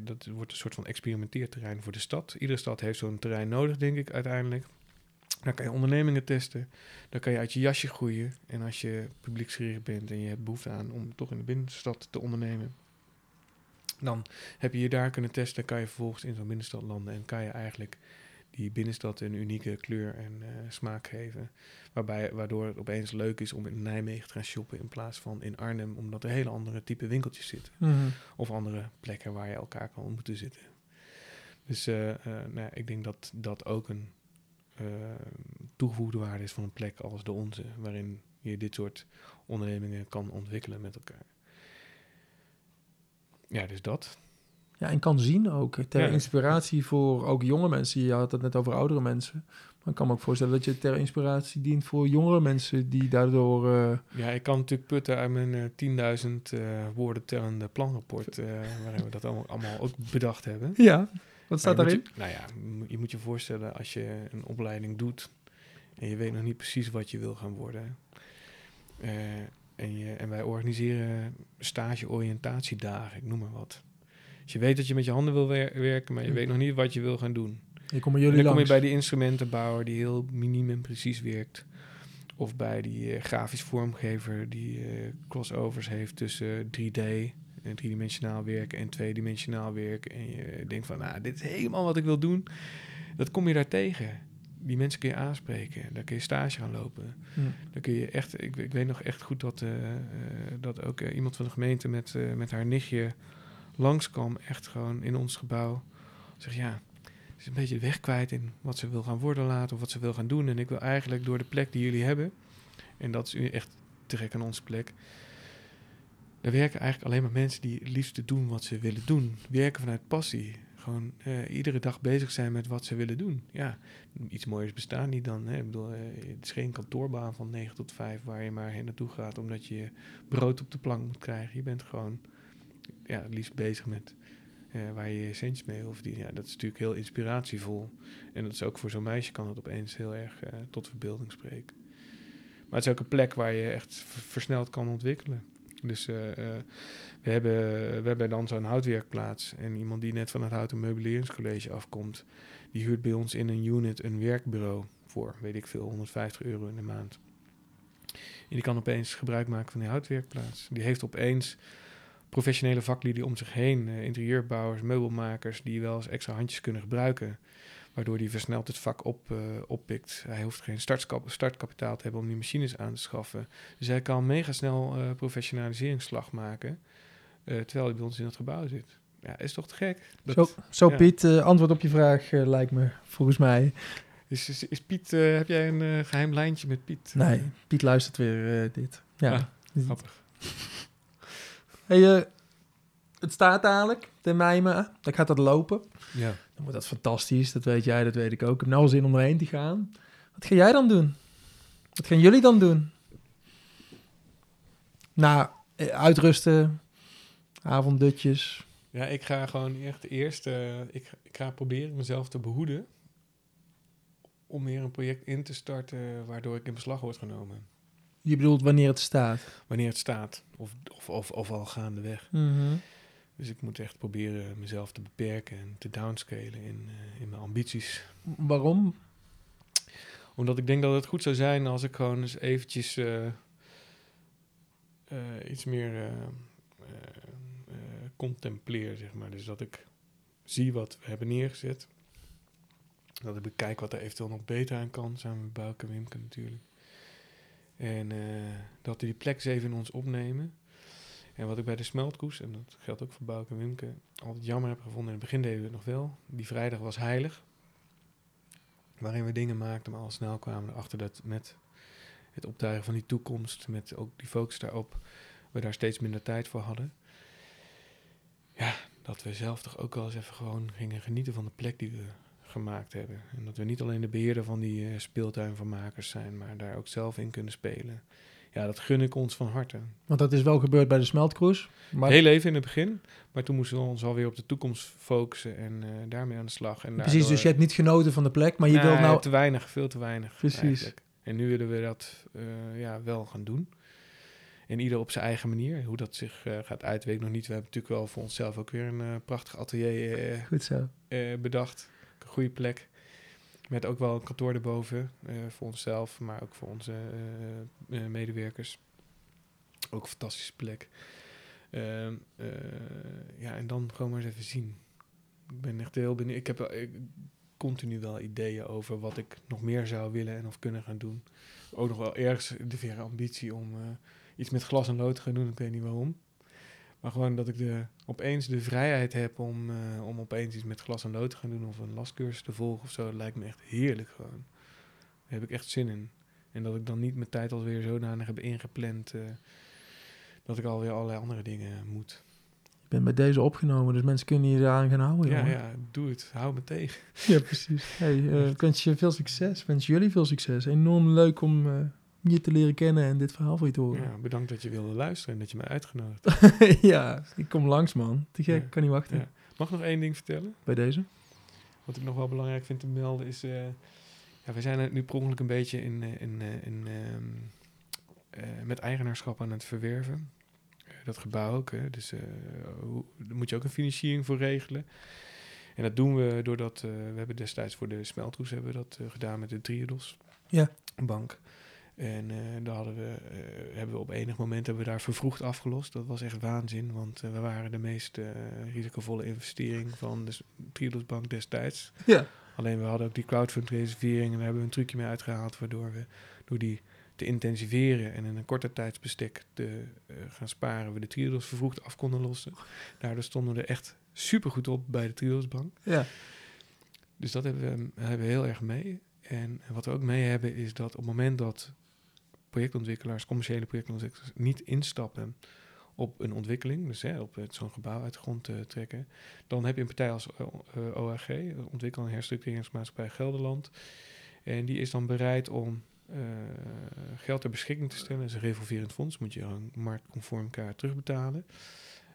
dat wordt een soort van experimenteerterrein voor de stad. Iedere stad heeft zo'n terrein nodig, denk ik, uiteindelijk. Daar kan je ondernemingen testen. Daar kan je uit je jasje groeien. En als je publieksgericht bent en je hebt behoefte aan om toch in de binnenstad te ondernemen... dan heb je je daar kunnen testen. kan je vervolgens in zo'n binnenstad landen. En kan je eigenlijk die binnenstad een unieke kleur en eh, smaak geven. Waarbij, waardoor het opeens leuk is om in Nijmegen te gaan shoppen in plaats van in Arnhem, omdat er hele andere type winkeltjes zitten. Mhm. Of andere plekken waar je elkaar kan ontmoeten zitten. Dus eh, eh, nou ja, ik denk dat dat ook een toegevoegde waarde is van een plek als de onze, waarin je dit soort ondernemingen kan ontwikkelen met elkaar. Ja, dus dat. Ja, en kan zien ook. Ter Ja. inspiratie voor ook jonge mensen. Je had het net over oudere mensen. Maar ik kan me ook voorstellen dat je ter inspiratie dient voor jongere mensen die daardoor... eh, Ja, ik kan natuurlijk putten uit mijn eh, 10.000 eh, woorden tellende planrapport, waarin we dat allemaal, allemaal ook bedacht hebben. Ja, wat staat daarin? Je, nou ja, je moet- je moet je voorstellen als je een opleiding doet en je weet nog niet precies wat je wil gaan worden. Eh, en, je, en wij organiseren stage-oriëntatiedagen, ik noem maar wat. Als je weet dat je met je handen wil wer- werken, maar je weet nog niet wat je wil gaan doen. Bij En jullie dan kom je langs. bij die instrumentenbouwer die heel miniem en precies werkt. Of bij die eh, grafisch vormgever die eh, crossovers heeft tussen 3D, en driedimensionaal werken en tweedimensionaal werken. En je denkt van, nou, dit is helemaal wat ik wil doen. Dat kom je daar tegen. Die mensen kun je aanspreken. Daar kun je stage gaan lopen. Dan kun je echt, ik, ik weet nog echt goed dat, eh, eh, dat ook eh, iemand van de gemeente met, met haar nichtje langskwam. Echt gewoon in ons gebouw. Zeg ja, ze is een beetje de weg kwijt in wat ze wil gaan worden laten of wat ze wil gaan doen. En ik wil eigenlijk door de plek die jullie hebben, en dat is nu echt te gek aan onze plek. Daar werken eigenlijk alleen maar mensen die het liefst doen wat ze willen doen. Werken vanuit passie. Gewoon eh, iedere dag bezig zijn met wat ze willen doen. Ja, iets mooiers bestaat niet dan. Hè? Ik bedoel, eh, het is geen kantoorbaan van 9 tot 5 waar je maar heen naartoe gaat omdat je brood op de plank moet krijgen. Je bent gewoon ja, het liefst bezig met eh, waar je je centjes mee. Die, ja, dat is natuurlijk heel inspiratievol. En dat is ook voor zo'n meisje kan het opeens heel erg tot verbeelding spreken. Maar het is ook een plek waar je echt versneld kan ontwikkelen. Dus eh, eh, we, hebben, we hebben dan zo'n houtwerkplaats. En iemand die net van het Houten Meubeleringscollege afkomt, die huurt bij ons in een unit een werkbureau voor, weet ik veel, 150 euro in de maand. En die kan opeens gebruik maken van die houtwerkplaats. Die heeft opeens professionele vaklieden om zich heen, eh, interieurbouwers, meubelmakers, die wel eens extra handjes kunnen gebruiken. Waardoor hij versneld het vak op, eh, oppikt. Hij hoeft geen startkap- startkapitaal te hebben om die machines aan te schaffen. Dus hij kan mega snel eh professionaliseringsslag maken. eh, terwijl hij bij ons in het gebouw zit. Ja, is toch te gek? Dat- Zo, zo ja. Piet, antwoord op je vraag lijkt me volgens mij. Is, is, is Piet, heb jij een eh, geheim lijntje met Piet? Nee, Piet luistert weer dit. Ja. Ah, Grappig. Hey, het staat dadelijk, de Mijmen. Dan gaat dat lopen. Ja. Dan wordt dat fantastisch, dat weet jij, dat weet ik ook. Ik heb nou al zin om erheen te gaan. Wat ga jij dan doen? Wat gaan jullie dan doen? Nou, uitrusten, avonddutjes. Ja, ik ga gewoon echt eerst... eh, ik, ik ga proberen mezelf te behoeden... om weer een project in te starten... waardoor ik in beslag word genomen. Je bedoelt wanneer het staat. Wanneer het staat. Of, of, of, of al gaandeweg. Mhm. Dus ik moet echt proberen mezelf te beperken... en te downscalen in, eh, in mijn ambities. Waarom? Omdat ik denk dat het goed zou zijn als ik gewoon eens eventjes eh, eh, iets meer contempleer, zeg maar. Dus dat ik zie wat we hebben neergezet. Dat ik bekijk wat er eventueel nog beter aan kan, samen met Bouke en Wimke natuurlijk. En dat we die plek eens even in ons opnemen. En wat ik bij de smeltkoes, en dat geldt ook voor Bouke Wimke, altijd jammer heb gevonden. In het begin deden we het nog wel. Die vrijdag was heilig waarin we dingen maakten, maar al snel kwamen we erachter dat met het optuigen van die toekomst, met ook die focus daarop, we daar steeds minder tijd voor hadden. Ja, dat we zelf toch ook wel eens even gewoon gingen genieten van de plek die we gemaakt hebben. En dat we niet alleen de beheerder van die eh, speeltuin van makers zijn, maar daar ook zelf in kunnen spelen. Ja, dat gun ik ons van harte. Want dat is wel gebeurd bij de Smeltcruise. Maar Heel even in het begin, maar toen moesten we ons alweer op de toekomst focussen en eh, daarmee aan de slag. En precies, dus je hebt niet genoten van de plek, maar je Nee, wilt nou... te weinig, veel te weinig. Precies. eigenlijk. En nu willen we dat eh, ja, wel gaan doen. En ieder op zijn eigen manier. Hoe dat zich eh, gaat uit, weet ik nog niet. We hebben natuurlijk wel voor onszelf ook weer een prachtig atelier Goed zo. bedacht. Een goede plek. Met ook wel een kantoor erboven. eh, voor onszelf, maar ook voor onze eh, eh, medewerkers. Ook een fantastische plek. Ehm, eh, ja, en dan gewoon maar eens even zien. Ik ben echt heel benieuwd. Ik heb continu wel ideeën over wat ik nog meer zou willen en of kunnen gaan doen. Ook nog wel ergens de verre ambitie om iets met glas en lood te gaan doen. Ik weet niet waarom. Maar gewoon dat ik de, opeens de vrijheid heb om, eh, om opeens iets met glas en lood te gaan doen of een lastcursus te volgen of zo. Dat lijkt me echt heerlijk gewoon. Daar heb ik echt zin in. En dat ik dan niet mijn tijd alweer zodanig heb ingepland eh, dat ik alweer allerlei andere dingen moet. Ik ben bij deze opgenomen, dus mensen kunnen je eraan gaan houden. Ja, jongen. ja, doe het. Hou me tegen. Ja, precies. Hey, eh, ik wens je veel succes. Ik wens jullie veel succes. Enorm leuk om je te leren kennen en dit verhaal van je te horen. Ja, bedankt dat je wilde luisteren en dat je mij uitgenodigd Ja, ik kom langs, man. Te gek, Ja. kan niet wachten. Ja. Mag ik nog één ding vertellen? Bij deze. Wat ik nog wel belangrijk vind te melden is... eh ja, we zijn nu per ongeluk een beetje in, eh, in, eh, in, ehm, eh, met eigenaarschap aan het verwerven. Dat gebouw ook. Hè. Dus hoe, daar moet je ook een financiering voor regelen. En dat doen we doordat we hebben destijds voor de smeltroes hebben we dat gedaan met de Triodos Ja. bank. En eh, daar hadden we, eh, hebben we op enig moment hebben we daar vervroegd afgelost. Dat was echt waanzin, want eh, we waren de meest risicovolle investering van de s- Triodos bank destijds. Ja. Alleen we hadden ook die crowdfund reservering en daar hebben we een trucje mee uitgehaald, waardoor we door die te intensiveren en in een korter tijdsbestek te gaan sparen, we de Triodos vervroegd af konden lossen. Daardoor stonden we er echt super goed op bij de Triodos bank. Ja. Dus dat hebben we, hebben we heel erg mee. En wat we ook mee hebben is dat op het moment dat projectontwikkelaars, commerciële projectontwikkelaars, niet instappen op een ontwikkeling, dus hè, op zo'n gebouw uit de grond te trekken, dan heb je een partij als eh, eh, OHG, Ontwikkel- en Herstructureringsmaatschappij Gelderland. En die is dan bereid om eh, geld ter beschikking te stellen. Dat is een revolverend fonds, moet je een marktconform elkaar terugbetalen.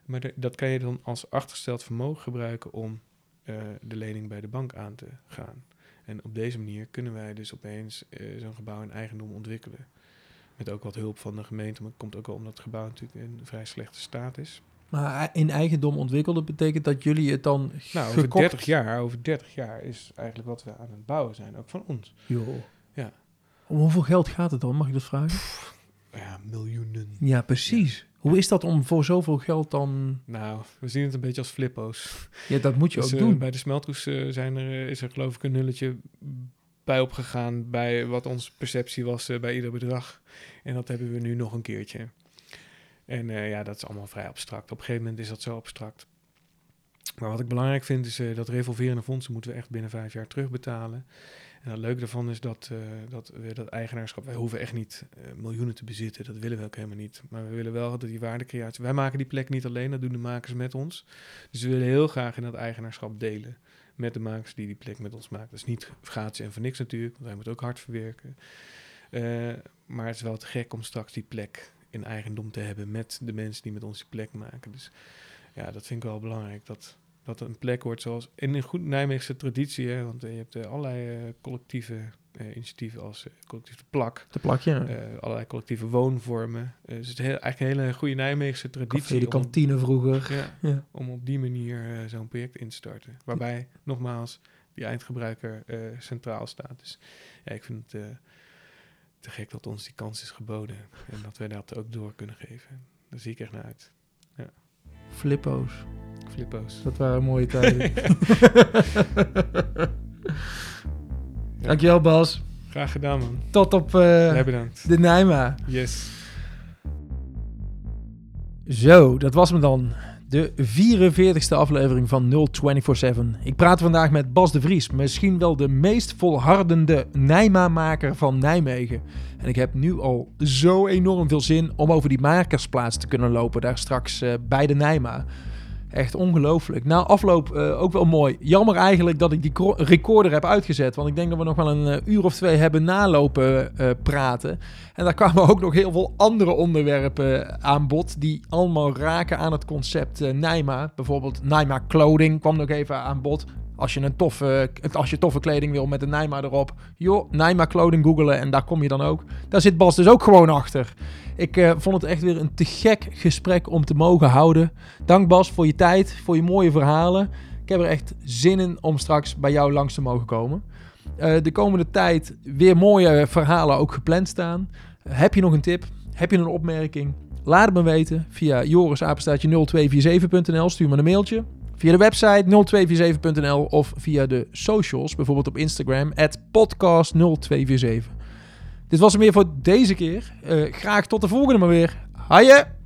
Maar dat kan je dan als achtergesteld vermogen gebruiken om eh, de lening bij de bank aan te gaan. En op deze manier kunnen wij dus opeens eh, zo'n gebouw in eigendom ontwikkelen. Met ook wat hulp van de gemeente, maar het komt ook wel omdat het gebouw natuurlijk in vrij slechte staat is. Maar in eigendom ontwikkelen betekent dat jullie het dan Nou, over gekocht... 30 jaar, over 30 jaar is eigenlijk wat we aan het bouwen zijn, ook van ons. Joh. Ja. Om hoeveel geld gaat het dan? Mag ik dat vragen? Ja, miljoenen. Ja, precies. Hoe is dat om voor zoveel geld dan... Nou, we zien het een beetje als flippo's. Ja, dat moet je Dus, ook eh, doen. Bij de smeltroes eh, zijn er, eh, is er geloof ik een nulletje bij opgegaan bij wat onze perceptie was eh, bij ieder bedrag. En dat hebben we nu nog een keertje. En eh, ja, dat is allemaal vrij abstract. Op een gegeven moment is dat zo abstract. Maar wat ik belangrijk vind is eh, dat revolverende fondsen moeten we echt binnen vijf jaar terugbetalen. En het leuke daarvan is dat, dat we dat eigenaarschap, wij hoeven echt niet miljoenen te bezitten. Dat willen we ook helemaal niet. Maar we willen wel dat die waardecreatie, wij maken die plek niet alleen, dat doen de makers met ons. Dus we willen heel graag in dat eigenaarschap delen met de makers die die plek met ons maken. Dat is niet gratis en voor niks natuurlijk, want wij moeten ook hard verwerken. Eh, maar het is wel te gek om straks die plek in eigendom te hebben met de mensen die met ons die plek maken. Dus ja, dat vind ik wel belangrijk. Dat, dat een plek wordt zoals in een goed Nijmeegse traditie. Hè, want eh, je hebt eh, allerlei collectieve eh, initiatieven als eh, collectief de plak. Te plakje. eh, allerlei collectieve woonvormen. Dus het is heel, eigenlijk een hele goede Nijmeegse traditie. Café de om- kantine vroeger. ja, Ja. om op die manier zo'n project in te starten. Waarbij, nogmaals, die eindgebruiker centraal staat. Dus ja, ik vind het te gek dat ons die kans is geboden. En dat wij dat ook door kunnen geven. Daar zie ik echt naar uit. Flippo's. Flippo's. Dat waren mooie tijden. Dankjewel Bas. Graag gedaan, man. Tot op eh, de Nijma. Yes. Zo, dat was me dan. De 44ste aflevering van 0247. Ik praat vandaag met Bas de Vries, misschien wel de meest volhardende Nijma-maker van Nijmegen. En ik heb nu al zo enorm veel zin om over die makersplaats te kunnen lopen, daar straks eh, bij de Nijma. Echt ongelooflijk. Na afloop eh, ook wel mooi. Jammer eigenlijk dat ik die recorder heb uitgezet. Want ik denk dat we nog wel een eh, uur of twee hebben nalopen eh, praten. En daar kwamen ook nog heel veel andere onderwerpen aan bod. Die allemaal raken aan het concept Nijma. Bijvoorbeeld Nijma Clothing kwam nog even aan bod. Als je een toffe, als je toffe kleding wil met een Nijma erop. Joh, Nijma Clothing googelen en daar kom je dan ook. Daar zit Bas dus ook gewoon achter. Ik eh, vond het echt weer een te gek gesprek om te mogen houden. Dank Bas voor je tijd, voor je mooie verhalen. Ik heb er echt zin in om straks bij jou langs te mogen komen. Eh, de komende tijd weer mooie verhalen ook gepland staan. heb je nog een tip? Heb je een opmerking? Laat het me weten via jorisapenstaatje0247.nl. Stuur me een mailtje. Via de website 0247.nl of via de socials, bijvoorbeeld op Instagram, podcast0247. Dit was hem weer voor deze keer. Eh, graag tot de volgende maar weer. Haaien!